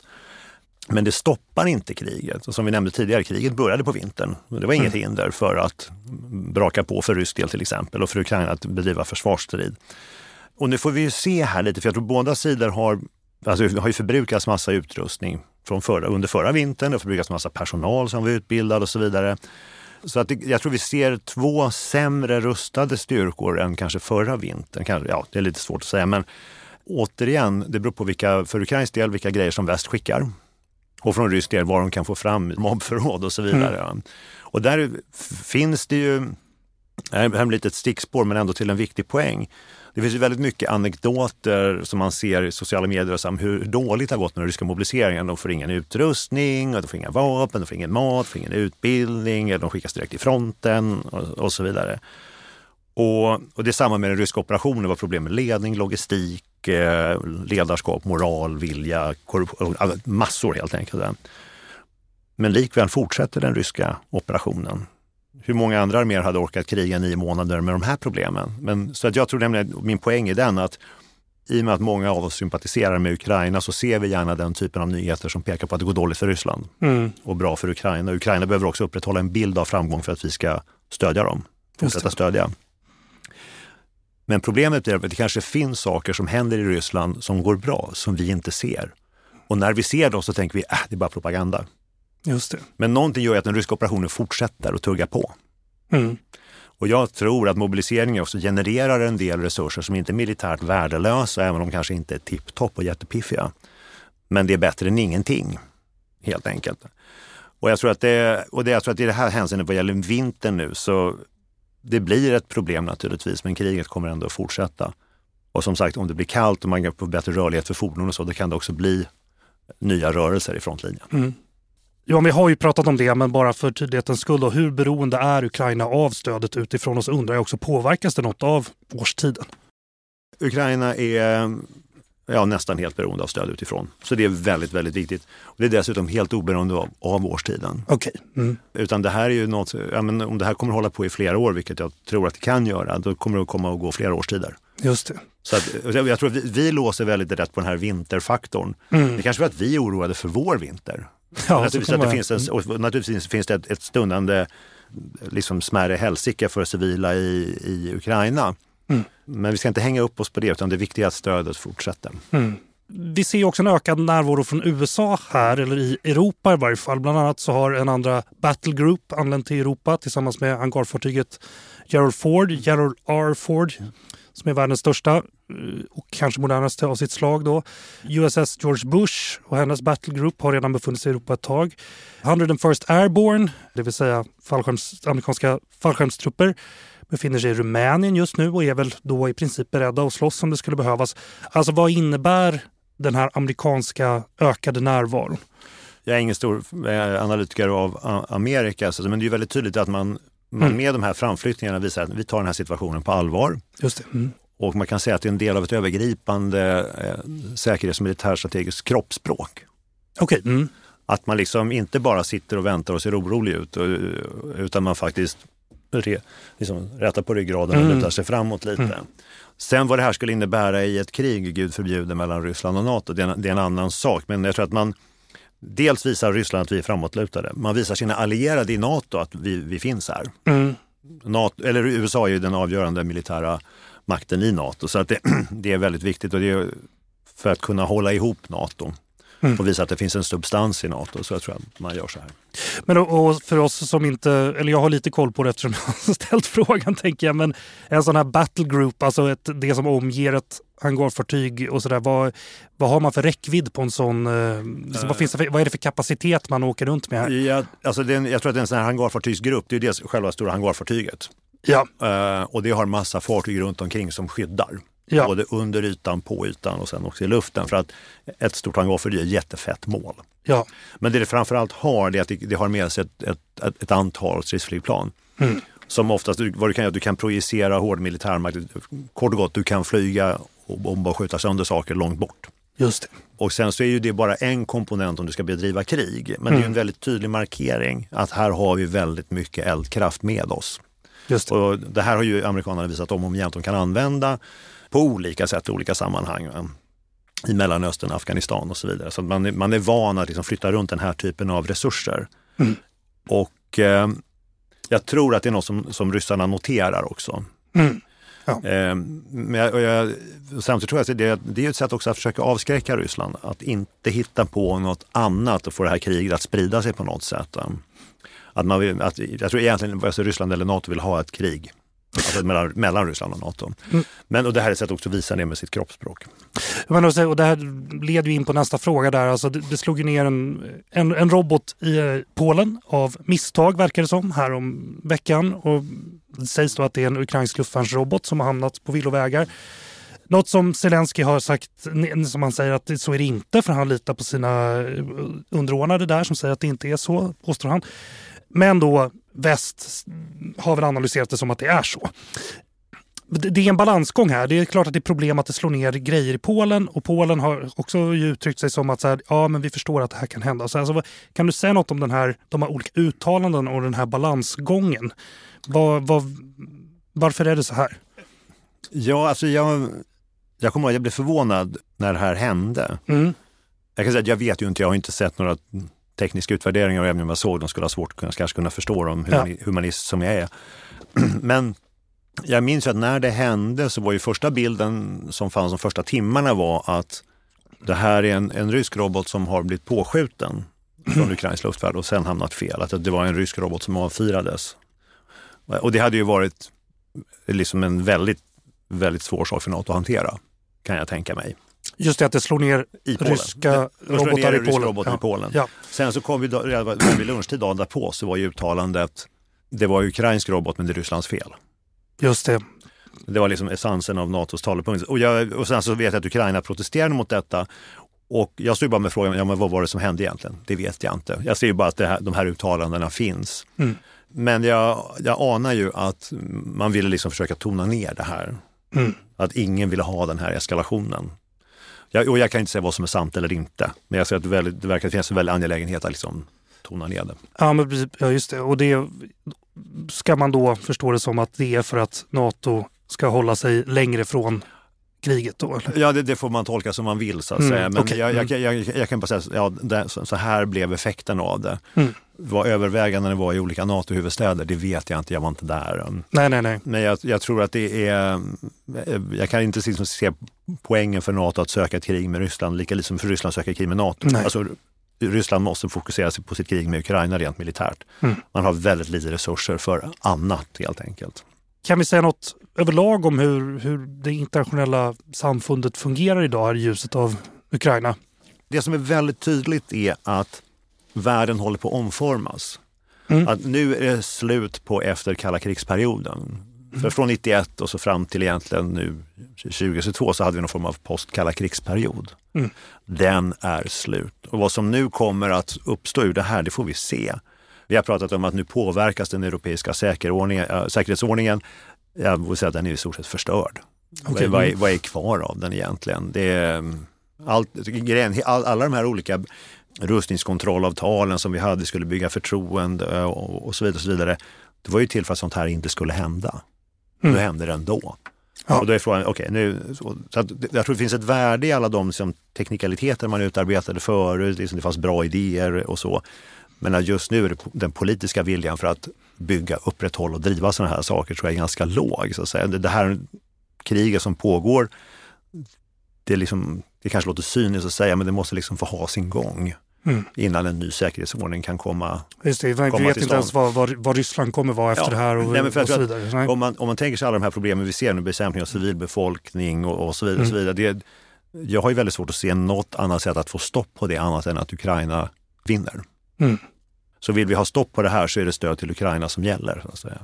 [SPEAKER 2] Men det stoppar inte kriget. Och som vi nämnde tidigare, kriget började på vintern. Det var inget mm. hinder för att braka på för rysk del till exempel och för Ukraina att bedriva försvarsstrid. Och nu får vi se här lite, för jag tror båda sidor har, alltså har ju förbrukats massa utrustning från förra, under förra vintern. Det har förbrukats massa personal som var utbildad och så vidare. Så att jag tror vi ser två sämre rustade styrkor än kanske förra vintern. Kanske, ja, det är lite svårt att säga, men återigen, det beror på vilka, för Ukrains del vilka grejer som väst skickar. Och från rysk del var de kan få fram mobbförråd och så vidare. Mm. Och där finns det ju, det här blir ett stickspår men ändå till en viktig poäng. Det finns ju väldigt mycket anekdoter som man ser i sociala medier om hur dåligt det har gått med den ryska mobiliseringen. De får ingen utrustning, de får inga vapen, de får ingen mat, de får ingen utbildning, de skickas direkt till fronten och, och så vidare. Och, och, det är samma med den ryska operationen. Det var problem med ledning, logistik, eh, ledarskap, moral, vilja, korruption, alltså, massor helt enkelt. Men likväl fortsätter den ryska operationen. Hur många andra arméer hade orkat kriga nio månader med de här problemen? Men, så att jag tror nämligen, min poäng är den att i och med att många av oss sympatiserar med Ukraina så ser vi gärna den typen av nyheter som pekar på att det går dåligt för Ryssland mm. och bra för Ukraina. Ukraina behöver också upprätthålla en bild av framgång för att vi ska stödja dem, fortsätta stödja. Men problemet är att det kanske finns saker som händer i Ryssland som går bra, som vi inte ser. Och när vi ser dem så tänker vi, äh, det är bara propaganda.
[SPEAKER 1] Just det.
[SPEAKER 2] Men någonting gör att den ryska operationen fortsätter och tugga på. Mm. Och jag tror att mobiliseringen också genererar en del resurser som inte är militärt värdelösa, även om de kanske inte är tipptopp och jättepiffiga. Men det är bättre än ingenting, helt enkelt. Och jag tror att det, och det, jag tror att i det här hänseendet vad gäller vintern nu så det blir ett problem naturligtvis, men kriget kommer ändå att fortsätta. Och som sagt, om det blir kallt och man får bättre rörlighet för fordon och så, då kan det också bli nya rörelser i frontlinjen. Mm.
[SPEAKER 1] Ja, vi har ju pratat om det, men bara för tydlighetens skull. Då, hur beroende är Ukraina av stödet utifrån? Och så undrar jag också, påverkas det något av årstiden?
[SPEAKER 2] Ukraina är ja, nästan helt beroende av stöd utifrån. Så det är väldigt, väldigt viktigt. Och det är dessutom helt oberoende av, av årstiden.
[SPEAKER 1] Okay. Mm.
[SPEAKER 2] Utan det här är ju något, ja, men om det här kommer att hålla på i flera år, vilket jag tror att det kan göra, då kommer det att komma att gå flera årstider.
[SPEAKER 1] Just det.
[SPEAKER 2] Så att, jag tror att vi, vi låser väldigt rätt på den här vinterfaktorn.
[SPEAKER 1] Mm.
[SPEAKER 2] Det kanske var att vi är oroade för vår vinter.
[SPEAKER 1] Ja,
[SPEAKER 2] naturligtvis, att det finns en, och naturligtvis finns det ett, ett stundande liksom smärre helsike för civila i, i Ukraina.
[SPEAKER 1] Mm.
[SPEAKER 2] Men vi ska inte hänga upp oss på det utan det viktiga är att stödet fortsätter.
[SPEAKER 1] Mm. Vi ser också en ökad närvaro från USA här, eller i Europa i varje fall. Bland annat så har en andra Battle Group anlänt till Europa tillsammans med hangarfartyget Gerald Ford, Gerald R. Ford, som är världens största eh, och kanske modernaste av sitt slag. Då. USS George Bush och hennes Battle Group har redan befunnit sig i Europa ett tag. 101st Airborne, det vill säga fallskärms, amerikanska fallskärmstrupper, befinner sig i Rumänien just nu och är väl då i princip beredda att slåss om det skulle behövas. Alltså vad innebär den här amerikanska ökade närvaron?
[SPEAKER 2] Jag är ingen stor eh, analytiker av Amerika, men det är väldigt tydligt att man, man
[SPEAKER 1] Mm.
[SPEAKER 2] med de här framflyttningarna visar att vi tar den här situationen på allvar.
[SPEAKER 1] Just. Mm.
[SPEAKER 2] Och man kan säga att det är en del av ett övergripande eh, säkerhets och militärstrategiskt kroppsspråk.
[SPEAKER 1] Okej. Mm.
[SPEAKER 2] Att man liksom inte bara sitter och väntar och ser orolig ut och, utan man faktiskt re, liksom rätar på ryggraden och
[SPEAKER 1] Mm.
[SPEAKER 2] lutar sig framåt lite. Sen vad det här skulle innebära i ett krig, gud förbjude, mellan Ryssland och NATO, det är, en, det är en annan sak. Men jag tror att man dels visar Ryssland att vi är framåtlutade. Man visar sina allierade i NATO att vi, vi finns här.
[SPEAKER 1] Mm.
[SPEAKER 2] NATO, eller USA är ju den avgörande militära makten i NATO. Så att det, det är väldigt viktigt och det är för att kunna hålla ihop NATO
[SPEAKER 1] Mm.
[SPEAKER 2] och visa att det finns en substans i NATO. Så jag tror att man gör så här.
[SPEAKER 1] Men och, för oss som inte, eller jag har lite koll på det eftersom jag har ställt frågan tänker jag, men en sån här battle group, alltså ett, det som omger ett hangarfartyg och sådär, vad, vad har man för räckvidd på en sån, eh, liksom, vad, finns det för, vad är det för kapacitet man åker runt med här?
[SPEAKER 2] Ja, alltså det är jag tror att det är en sån här hangarfartygsgrupp, det är ju det själva stora hangarfartyget.
[SPEAKER 1] Ja,
[SPEAKER 2] Eh, och det har massa fartyg runt omkring som skyddar.
[SPEAKER 1] Ja.
[SPEAKER 2] Både under ytan, på ytan och sen också i luften. För att ett stort hangarfartyg är ett jättefett mål.
[SPEAKER 1] ja,
[SPEAKER 2] Men det det framförallt har, det är att det, har med sig ett, ett, ett, ett antal stridsflygplan.
[SPEAKER 1] Mm.
[SPEAKER 2] Som oftast, vad du kan göra, du kan projicera hård militärmakt. Kort och gott, du kan flyga och bomba och skjuta sönder saker långt bort.
[SPEAKER 1] just det.
[SPEAKER 2] Och sen så är ju det bara en komponent om du ska bedriva krig. Men det är ju en väldigt tydlig markering att här har vi väldigt mycket eldkraft med oss.
[SPEAKER 1] Just det.
[SPEAKER 2] Och det här har ju amerikanerna visat om och om igen att de kan använda på olika sätt i olika sammanhang. va. I Mellanöstern, Afghanistan och så vidare. Så att man, är, man är van att liksom flytta runt den här typen av resurser.
[SPEAKER 1] Mm.
[SPEAKER 2] Och eh, jag tror att det är något som, som ryssarna noterar också.
[SPEAKER 1] Mm. Ja.
[SPEAKER 2] Eh, men jag, jag, samtidigt tror jag att det, det är ett sätt också att försöka avskräcka Ryssland. Att inte hitta på något annat och få det här kriget att sprida sig på något sätt. Att man vill, att, jag tror egentligen vare sig Ryssland eller NATO vill ha ett krig. Alltså mellan, mellan Ryssland och NATO.
[SPEAKER 1] Mm.
[SPEAKER 2] Men och det här är ett sätt också att visa det med sitt kroppsspråk.
[SPEAKER 1] Men och så- och det här leder ju in på nästa fråga där. Alltså det, det slog ju ner en, en, en robot i eh, Polen av misstag verkar det som här om veckan. Och det sägs då att det är en ukrainsk luftvärnsrobot som har hamnat på villovägar. Något som Zelensky har sagt, som han säger att det- så är det inte för han litar på sina eh, underordnade där som säger att det inte är så, påstår han. Men då väst har väl analyserat det som att det är så. Det är en balansgång här. Det är klart att det är problem att det slår ner grejer i Polen och Polen har också uttryckt sig som att så här, ja, men vi förstår att det här kan hända. Så alltså, kan du säga något om den här, de här olika uttalanden och den här balansgången? Vad, vad, varför är det så här?
[SPEAKER 2] Ja, alltså jag, jag kommer ihåg att jag blev förvånad när det här hände.
[SPEAKER 1] Mm.
[SPEAKER 2] Jag kan säga att jag vet ju inte, jag har inte sett några tekniska utvärderingar och även om jag såg dem skulle ha svårt att kanske kunna förstå dem, humani, humanist som jag är. Men jag minns ju att när det hände så var ju första bilden som fanns de första timmarna var att det här är en, en rysk robot som har blivit påskjuten från ukrainsk luftvärd och sen hamnat fel. Att det var en rysk robot som avfyrades. Och det hade ju varit liksom en väldigt, väldigt svår sak för NATO att hantera, kan jag tänka mig.
[SPEAKER 1] Just det att det slår ner
[SPEAKER 2] I
[SPEAKER 1] ryska
[SPEAKER 2] Det- slår ner
[SPEAKER 1] robotar i Polen.
[SPEAKER 2] robot
[SPEAKER 1] ja.
[SPEAKER 2] i Polen.
[SPEAKER 1] Ja.
[SPEAKER 2] Sen så kom vi redan vid lunchtid dagen därpå så var ju uttalandet, det var ukrainsk robot men det är Rysslands fel.
[SPEAKER 1] Just det.
[SPEAKER 2] Det var liksom essensen av NATOs talepunkt. Och, jag, och sen så vet jag att Ukraina protesterade mot detta. Och jag stod bara med frågan, ja, men vad var det som hände egentligen? Det vet jag inte. Jag ser ju bara att här, de här uttalandena finns.
[SPEAKER 1] Mm.
[SPEAKER 2] Men jag, jag anar ju att man ville liksom försöka tona ner det här.
[SPEAKER 1] Mm.
[SPEAKER 2] Att ingen ville ha den här eskalationen. Jag, och jag kan inte säga vad som är sant eller inte. Men jag ser att det, väldigt, det verkar finnas en väldig angelägenhet att liksom tona ner det.
[SPEAKER 1] Ja, men precis. ja, just det. Och det ska man då förstå det som att det är för att NATO ska hålla sig längre från kriget då? Eller?
[SPEAKER 2] Ja, det, det, får man tolka som man vill så att
[SPEAKER 1] Mm,
[SPEAKER 2] säga. Men
[SPEAKER 1] okej.
[SPEAKER 2] jag,
[SPEAKER 1] Mm.
[SPEAKER 2] jag, jag, jag kan bara säga ja, det, så, här blev effekten av det.
[SPEAKER 1] Mm.
[SPEAKER 2] Vad övervägandena var i olika NATO-huvudstäder, det vet jag inte, jag var inte där.
[SPEAKER 1] Nej, nej, nej.
[SPEAKER 2] Men jag, jag tror att det är, jag kan inte liksom se poängen för NATO att söka ett krig med Ryssland, lika lite som för Ryssland söka krig med NATO.
[SPEAKER 1] Nej.
[SPEAKER 2] Alltså, Ryssland måste fokusera sig på sitt krig med Ukraina rent militärt.
[SPEAKER 1] Mm.
[SPEAKER 2] Man har väldigt lite resurser för annat helt enkelt.
[SPEAKER 1] Kan vi säga något överlag om hur, hur det internationella samfundet fungerar idag här i ljuset av Ukraina?
[SPEAKER 2] Det som är väldigt tydligt är att världen håller på att omformas.
[SPEAKER 1] Mm.
[SPEAKER 2] Att nu är det slut på efter kalla krigsperioden.
[SPEAKER 1] Mm.
[SPEAKER 2] För från 91 och så fram till egentligen nu 2022 så hade vi någon form av post kalla krigsperiod.
[SPEAKER 1] Mm.
[SPEAKER 2] Den är slut. Och vad som nu kommer att uppstå ur det här, det får vi se. Vi har pratat om att nu påverkas den europeiska äh, säkerhetsordningen. Jag vill säga att den är i stort sett förstörd.
[SPEAKER 1] Okej.
[SPEAKER 2] Vad, är, vad är kvar av den egentligen? Det är, mm, allt, alla de här olika rustningskontrollavtalen som vi hade skulle bygga förtroende och, så vidare. Och så vidare. Det var ju till för att sånt här inte skulle hända.
[SPEAKER 1] Mm.
[SPEAKER 2] Nu händer det ändå.
[SPEAKER 1] Ja.
[SPEAKER 2] Och då är frågan, okej, nu, så, så att, det- jag tror det finns ett värde i alla de liksom, teknikaliteter man utarbetade förut, liksom det fanns bra idéer och så. Men just nu är den politiska viljan för att bygga, upprätthålla och driva sådana här saker tror jag är ganska låg. Så att säga. Det, här kriget som pågår, det, är liksom, det kanske låter cyniskt att säga, men det måste liksom få ha sin gång
[SPEAKER 1] Mm.
[SPEAKER 2] innan en ny säkerhetsordning kan komma.
[SPEAKER 1] Just det, vi
[SPEAKER 2] Komma
[SPEAKER 1] vet
[SPEAKER 2] till
[SPEAKER 1] inte ens vad, vad, vad Ryssland kommer vara efter
[SPEAKER 2] Ja.
[SPEAKER 1] det här och,
[SPEAKER 2] Nej,
[SPEAKER 1] och så vidare.
[SPEAKER 2] Om man, om man tänker sig alla de här problemen vi ser nu, bekämpning av civilbefolkning och, och så vidare. Och så vidare det, jag har ju väldigt svårt att se något annat sätt att få stopp på det annat än att Ukraina vinner.
[SPEAKER 1] Mm.
[SPEAKER 2] Så vill vi ha stopp på det här så är det stöd till Ukraina som gäller. Så att säga.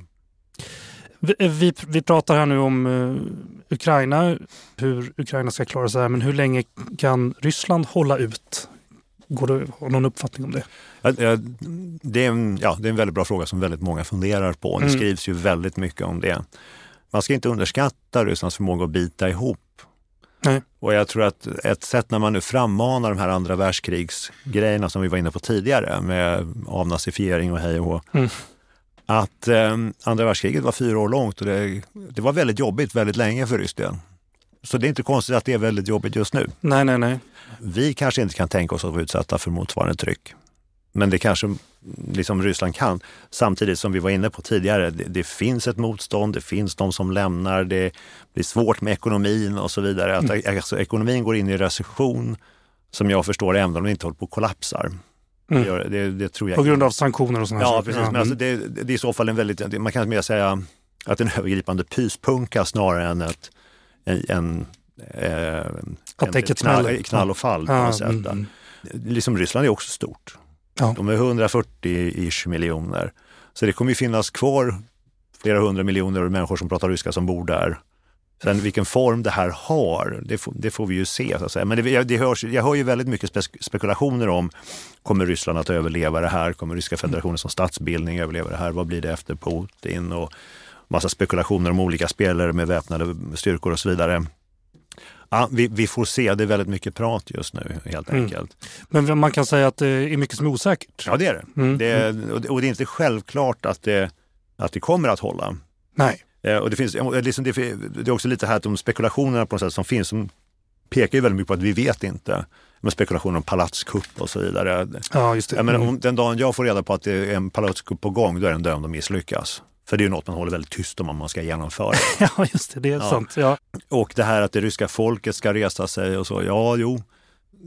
[SPEAKER 1] Vi, vi, vi pratar här nu om eh, Ukraina, hur Ukraina ska klara sig här, men hur länge kan Ryssland hålla ut? Går att ha någon uppfattning om det?
[SPEAKER 2] Det är, en, ja, det är en väldigt bra fråga som väldigt många funderar på. Det
[SPEAKER 1] Mm.
[SPEAKER 2] skrivs ju väldigt mycket om det. Man ska inte underskatta Rysslands förmåga att bita ihop.
[SPEAKER 1] Nej.
[SPEAKER 2] Och jag tror att ett sätt när man nu frammanar de här andra världskrigsgrejerna som vi var inne på tidigare med avnazifiering och hej och hå.
[SPEAKER 1] Mm.
[SPEAKER 2] Att eh, andra världskriget var fyra år långt och det, det var väldigt jobbigt väldigt länge för Ryssland. Så det är inte konstigt att det är väldigt jobbigt just nu.
[SPEAKER 1] Nej, nej, nej.
[SPEAKER 2] Vi kanske inte kan tänka oss att vara utsatta för motsvarande tryck. Men det kanske liksom Ryssland kan. Samtidigt som vi var inne på tidigare, det, det finns ett motstånd, det finns de som lämnar, det blir svårt med ekonomin och så vidare. Att, alltså, ekonomin går in i recession som jag förstår det, även om den inte håller på att kollapsar.
[SPEAKER 1] Mm.
[SPEAKER 2] Det, gör- det, det tror jag
[SPEAKER 1] På grund av sanktioner och sådana
[SPEAKER 2] Ja,
[SPEAKER 1] saker.
[SPEAKER 2] precis. Men alltså, det, det är i så fall en väldigt, man kan mer säga att en övergripande pyspunka snarare än ett, en, en, eh, en
[SPEAKER 1] däcket
[SPEAKER 2] knall, knall och fall
[SPEAKER 1] Ja, mm, mm.
[SPEAKER 2] Liksom Ryssland är också stort.
[SPEAKER 1] Ja.
[SPEAKER 2] De är 140-ish miljoner. Så det kommer ju finnas kvar flera hundra miljoner människor som pratar ryska som bor där. Sen vilken form det här har, det får, det får vi ju se. Så att säga. Men det, det hörs, jag hör ju väldigt mycket spe, spekulationer om, kommer Ryssland att överleva det här? Kommer Ryska federationen som statsbildning överleva det här? Vad blir det efter Putin? Och massa spekulationer om olika spelare med väpnade styrkor och så vidare. Ja, vi, vi får se, det är väldigt mycket prat just nu helt
[SPEAKER 1] Mm.
[SPEAKER 2] enkelt.
[SPEAKER 1] Men man kan säga att det är mycket som är osäkert.
[SPEAKER 2] Ja, det är det.
[SPEAKER 1] Mm.
[SPEAKER 2] det, och det och det är inte självklart att det, att det kommer att hålla.
[SPEAKER 1] Nej.
[SPEAKER 2] Eh, Och det, finns, liksom det, det är också lite här att de spekulationerna på något sätt som finns som pekar ju väldigt mycket på att vi vet inte. Med spekulationer om palatskupp och så vidare.
[SPEAKER 1] Ja, just det.
[SPEAKER 2] Jag menar,
[SPEAKER 1] Mm.
[SPEAKER 2] om den dagen jag får reda på att det är en palatskupp på gång, då är den dömd att misslyckas. För det är ju något man håller väldigt tyst om om man ska genomföra.
[SPEAKER 1] Ja, just det. Det är
[SPEAKER 2] Ja.
[SPEAKER 1] sant. Ja.
[SPEAKER 2] Och det här att det ryska folket ska resa sig och så, ja jo,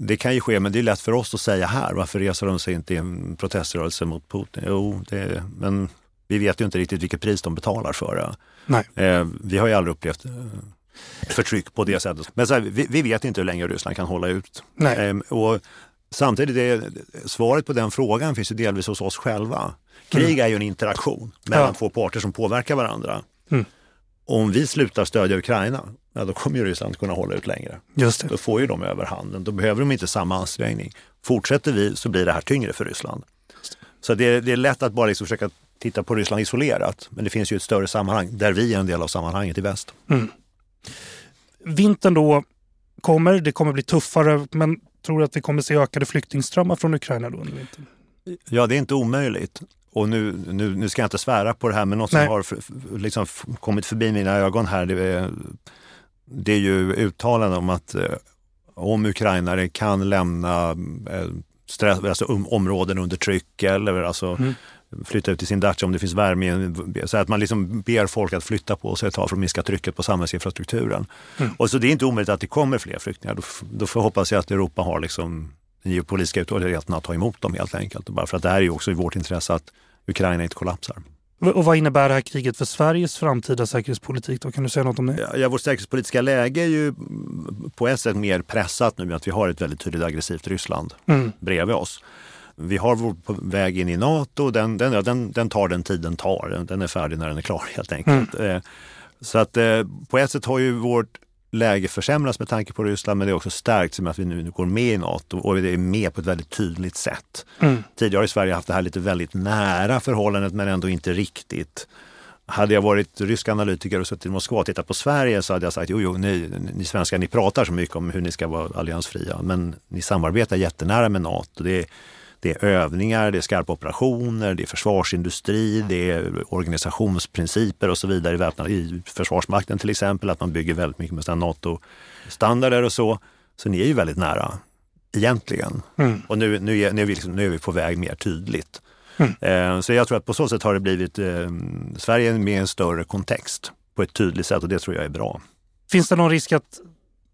[SPEAKER 2] det kan ju ske, men det är lätt för oss att säga här. Varför reser de sig inte i en proteströrelse mot Putin? Jo, det, men vi vet ju inte riktigt vilket pris de betalar för det.
[SPEAKER 1] Nej.
[SPEAKER 2] Eh, vi har ju aldrig upplevt eh, förtryck på det sättet. Men så här, vi, vi vet inte hur länge Ryssland kan hålla ut.
[SPEAKER 1] Nej.
[SPEAKER 2] Ehm, och samtidigt, är, svaret på den frågan finns ju delvis hos oss själva. Krig är ju en interaktion mellan
[SPEAKER 1] Ja.
[SPEAKER 2] två parter som påverkar varandra.
[SPEAKER 1] Mm.
[SPEAKER 2] Om vi slutar stödja Ukraina, ja, då kommer ju Ryssland kunna hålla ut längre.
[SPEAKER 1] Just det.
[SPEAKER 2] Då får ju de överhanden. Då behöver de inte samma ansträngning. Fortsätter vi så blir det här tyngre för Ryssland. Så det är, det är lätt att bara liksom försöka titta på Ryssland isolerat. Men det finns ju ett större sammanhang där vi är en del av sammanhanget i väst.
[SPEAKER 1] Vintern då kommer, det kommer bli tuffare, men tror du att vi kommer se ökade flyktingströmmar från Ukraina då under vintern?
[SPEAKER 2] Ja, det är inte omöjligt. och nu, nu, nu ska jag inte svära på det här, men något
[SPEAKER 1] Nej.
[SPEAKER 2] som har liksom kommit förbi mina ögon här, det är, det är ju uttalanden om att eh, om ukrainare kan lämna eh, stress, alltså, områden under tryck eller alltså,
[SPEAKER 1] Mm.
[SPEAKER 2] Flytta ut till sin dacha om det finns värme. i Så att man liksom ber folk att flytta på sig ett tag för att minska trycket på samhällsinfrastrukturen.
[SPEAKER 1] Mm.
[SPEAKER 2] Och så det är inte omöjligt att det kommer fler flyktingar. Då, då får hoppas jag att Europa har liksom den geopolitiska uthålligheten att ta emot dem helt enkelt. Bara för att det här är ju också i vårt intresse att Ukraina inte kollapsar.
[SPEAKER 1] Och vad innebär det här kriget för Sveriges framtida säkerhetspolitik? Då? Kan du säga något om det?
[SPEAKER 2] Ja, vårt säkerhetspolitiska läge är ju på ett sätt mer pressat nu att vi har ett väldigt tydligt aggressivt Ryssland
[SPEAKER 1] Mm.
[SPEAKER 2] bredvid oss. Vi har vår väg in i NATO, den, den, ja, den, den tar den tid den tar. Den, är färdig när den är klar helt enkelt. Eh, Så att eh, på ett sätt har ju vårt läge försämrats med tanke på Ryssland men det är också stärkts med att vi nu, går med i NATO och det är med på ett väldigt tydligt sätt.
[SPEAKER 1] Mm.
[SPEAKER 2] Tidigare har Sverige haft det här lite väldigt nära förhållandet men ändå inte riktigt. Hade jag varit rysk analytiker och suttit i Moskva och tittat på Sverige så hade jag sagt jo, jo ni, ni svenskar ni pratar så mycket om hur ni ska vara alliansfria men ni samarbetar jättenära med NATO. Det är, det är övningar, det är skarpa operationer, det är försvarsindustri, det är organisationsprinciper och så vidare i, Försvarsmakten till exempel, att man bygger väldigt mycket med NATO-standarder och så. Så ni är ju väldigt nära egentligen.
[SPEAKER 1] Mm.
[SPEAKER 2] Och nu, nu, är, nu, är vi liksom, nu är vi på väg mer tydligt.
[SPEAKER 1] Mm.
[SPEAKER 2] Eh, så jag tror att på så sätt har det blivit eh, Sverige med en större kontext på ett tydligt sätt och det tror jag är bra.
[SPEAKER 1] Finns det någon risk att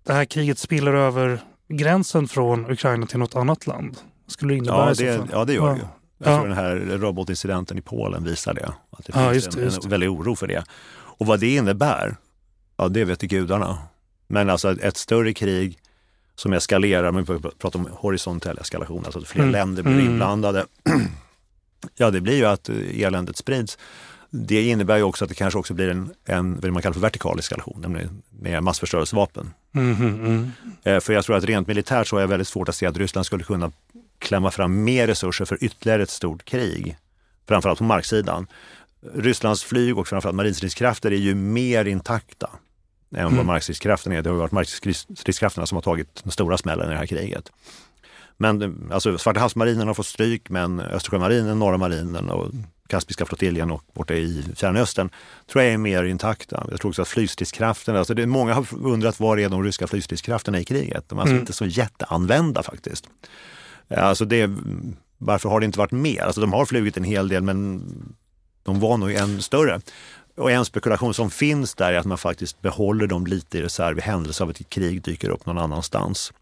[SPEAKER 1] det här kriget spiller över gränsen från Ukraina till något annat land? Skulle det innebära
[SPEAKER 2] Ja det, ja, det gör det ju. Jag
[SPEAKER 1] Ja.
[SPEAKER 2] tror den här robotincidenten i Polen visar det. Att det
[SPEAKER 1] Ja,
[SPEAKER 2] finns
[SPEAKER 1] det,
[SPEAKER 2] en,
[SPEAKER 1] det.
[SPEAKER 2] en väldig oro för det. Och vad det innebär, ja det vet gudarna. Men alltså ett, större krig som eskalerar, man pratar om horisontell eskalation, alltså att fler
[SPEAKER 1] Mm.
[SPEAKER 2] länder blir
[SPEAKER 1] Mm.
[SPEAKER 2] inblandade. ja, det blir ju att eh, eländet sprids. Det innebär ju också att det kanske också blir en, en vad man kallar för vertikal eskalation, nämligen med massförstörelsevapen.
[SPEAKER 1] Mm, mm, mm.
[SPEAKER 2] Eh, För jag tror att rent militärt så är jag väldigt svårt att se att Ryssland skulle kunna klämma fram mer resurser för ytterligare ett stort krig. Framförallt på marksidan. Rysslands flyg och framförallt marinstridskrafter är ju mer intakta än
[SPEAKER 1] Mm.
[SPEAKER 2] vad markstridskrafterna är. Det har varit markstridskrafterna som har tagit den stora smällen i det här kriget. Men alltså, Svarta havsmarinen har fått stryk men Östersjömarinen, Norra marinen och Kaspiska flottiljen och borta i Fjärran tror jag är mer intakta. Jag tror också att flygstridskrafterna, alltså det är många har undrat var är de ryska flygstridskrafterna i kriget? De är alltså
[SPEAKER 1] Mm.
[SPEAKER 2] inte så jätteanvända faktiskt. Alltså det, varför har det inte varit mer? Alltså de har flugit en hel del men de var nog än större. Och en spekulation som finns där är att man faktiskt behåller dem lite i reserv i händelse av att ett krig dyker upp någon annanstans.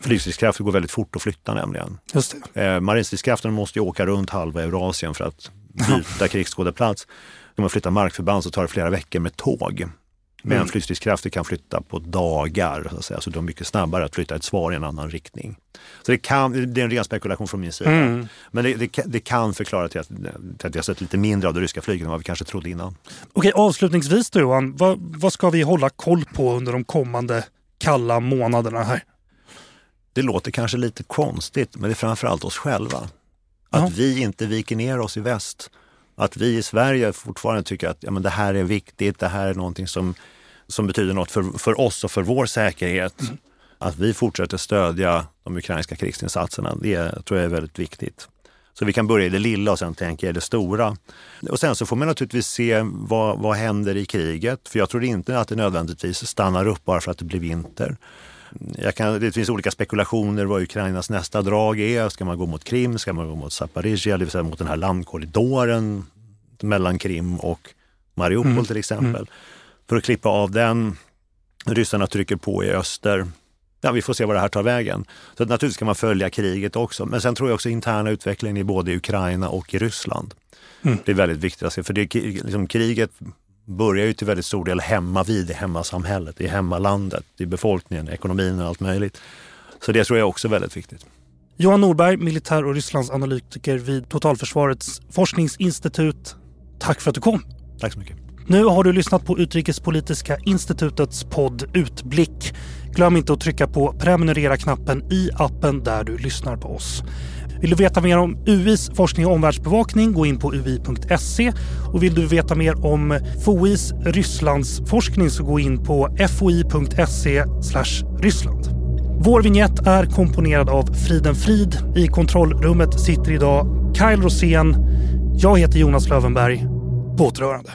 [SPEAKER 2] Flygstridskrafter går väldigt fort att flytta nämligen.
[SPEAKER 1] Just det.
[SPEAKER 2] Eh, Marinstridskrafterna måste ju åka runt halva Eurasien för att byta krigsskådeplats. Om man flyttar markförband så tar det flera veckor med tåg. Men
[SPEAKER 1] Mm.
[SPEAKER 2] flygstridskrafter kan flytta på dagar, så, att säga. så de är mycket snabbare att flytta ett svar i en annan riktning. Så det, kan, det är en ren spekulation från min sida.
[SPEAKER 1] Mm.
[SPEAKER 2] Men det, det, kan- det kan förklara till att, till att vi har sett lite mindre av det ryska flyget än vad vi kanske trodde innan.
[SPEAKER 1] Okej, avslutningsvis då Johan, vad, vad ska vi hålla koll på under de kommande kalla månaderna här?
[SPEAKER 2] Det låter kanske lite konstigt, men det är framförallt oss själva. Att
[SPEAKER 1] Ja.
[SPEAKER 2] vi inte viker ner oss i väst. Att vi i Sverige fortfarande tycker att ja, men det här är viktigt, det här är någonting som, som betyder något för, för oss och för vår säkerhet. Att vi fortsätter stödja de ukrainska krigsinsatserna, det tror jag är väldigt viktigt. Så vi kan börja i det lilla och sen tänka i det stora. Och sen så får man naturligtvis se vad, vad händer i kriget. För jag tror inte att det nödvändigtvis stannar upp bara för att det blir vinter. Kan, det finns olika spekulationer vad Ukrainas nästa drag är. Ska man gå mot Krim? Ska man gå mot Zaporizjzja? Det vill säga mot den här landkorridoren mellan Krim och Mariupol
[SPEAKER 1] Mm.
[SPEAKER 2] till exempel. För att klippa av den. Ryssarna trycker på i öster. Ja, vi får se vad det här tar vägen. Så naturligtvis ska man följa kriget också. Men sen tror jag också interna utvecklingen i både Ukraina och i Ryssland.
[SPEAKER 1] Mm.
[SPEAKER 2] Det är väldigt viktigt. För det, liksom, kriget börjar ju till väldigt stor del hemma vid i hemmasamhället, i hemmalandet, i befolkningen, ekonomin och allt möjligt. Så det tror jag också är väldigt viktigt.
[SPEAKER 1] Johan Norberg, militär och Rysslandsanalytiker vid Totalförsvarets forskningsinstitut. Tack för att du kom.
[SPEAKER 2] Tack så mycket.
[SPEAKER 1] Nu har du lyssnat på Utrikespolitiska institutets podd Utblick. Glöm inte att trycka på prenumerera-knappen i appen där du lyssnar på oss. Vill du veta mer om UIs forskning och omvärldsbevakning, gå in på ui.se. Och vill du veta mer om FOIs Rysslandsforskning så gå in på foi.se ryssland. Vår vignett är komponerad av Friden Frid. I kontrollrummet sitter idag Kyle Rosén. Jag heter Jonas Lövenberg. På återhörande.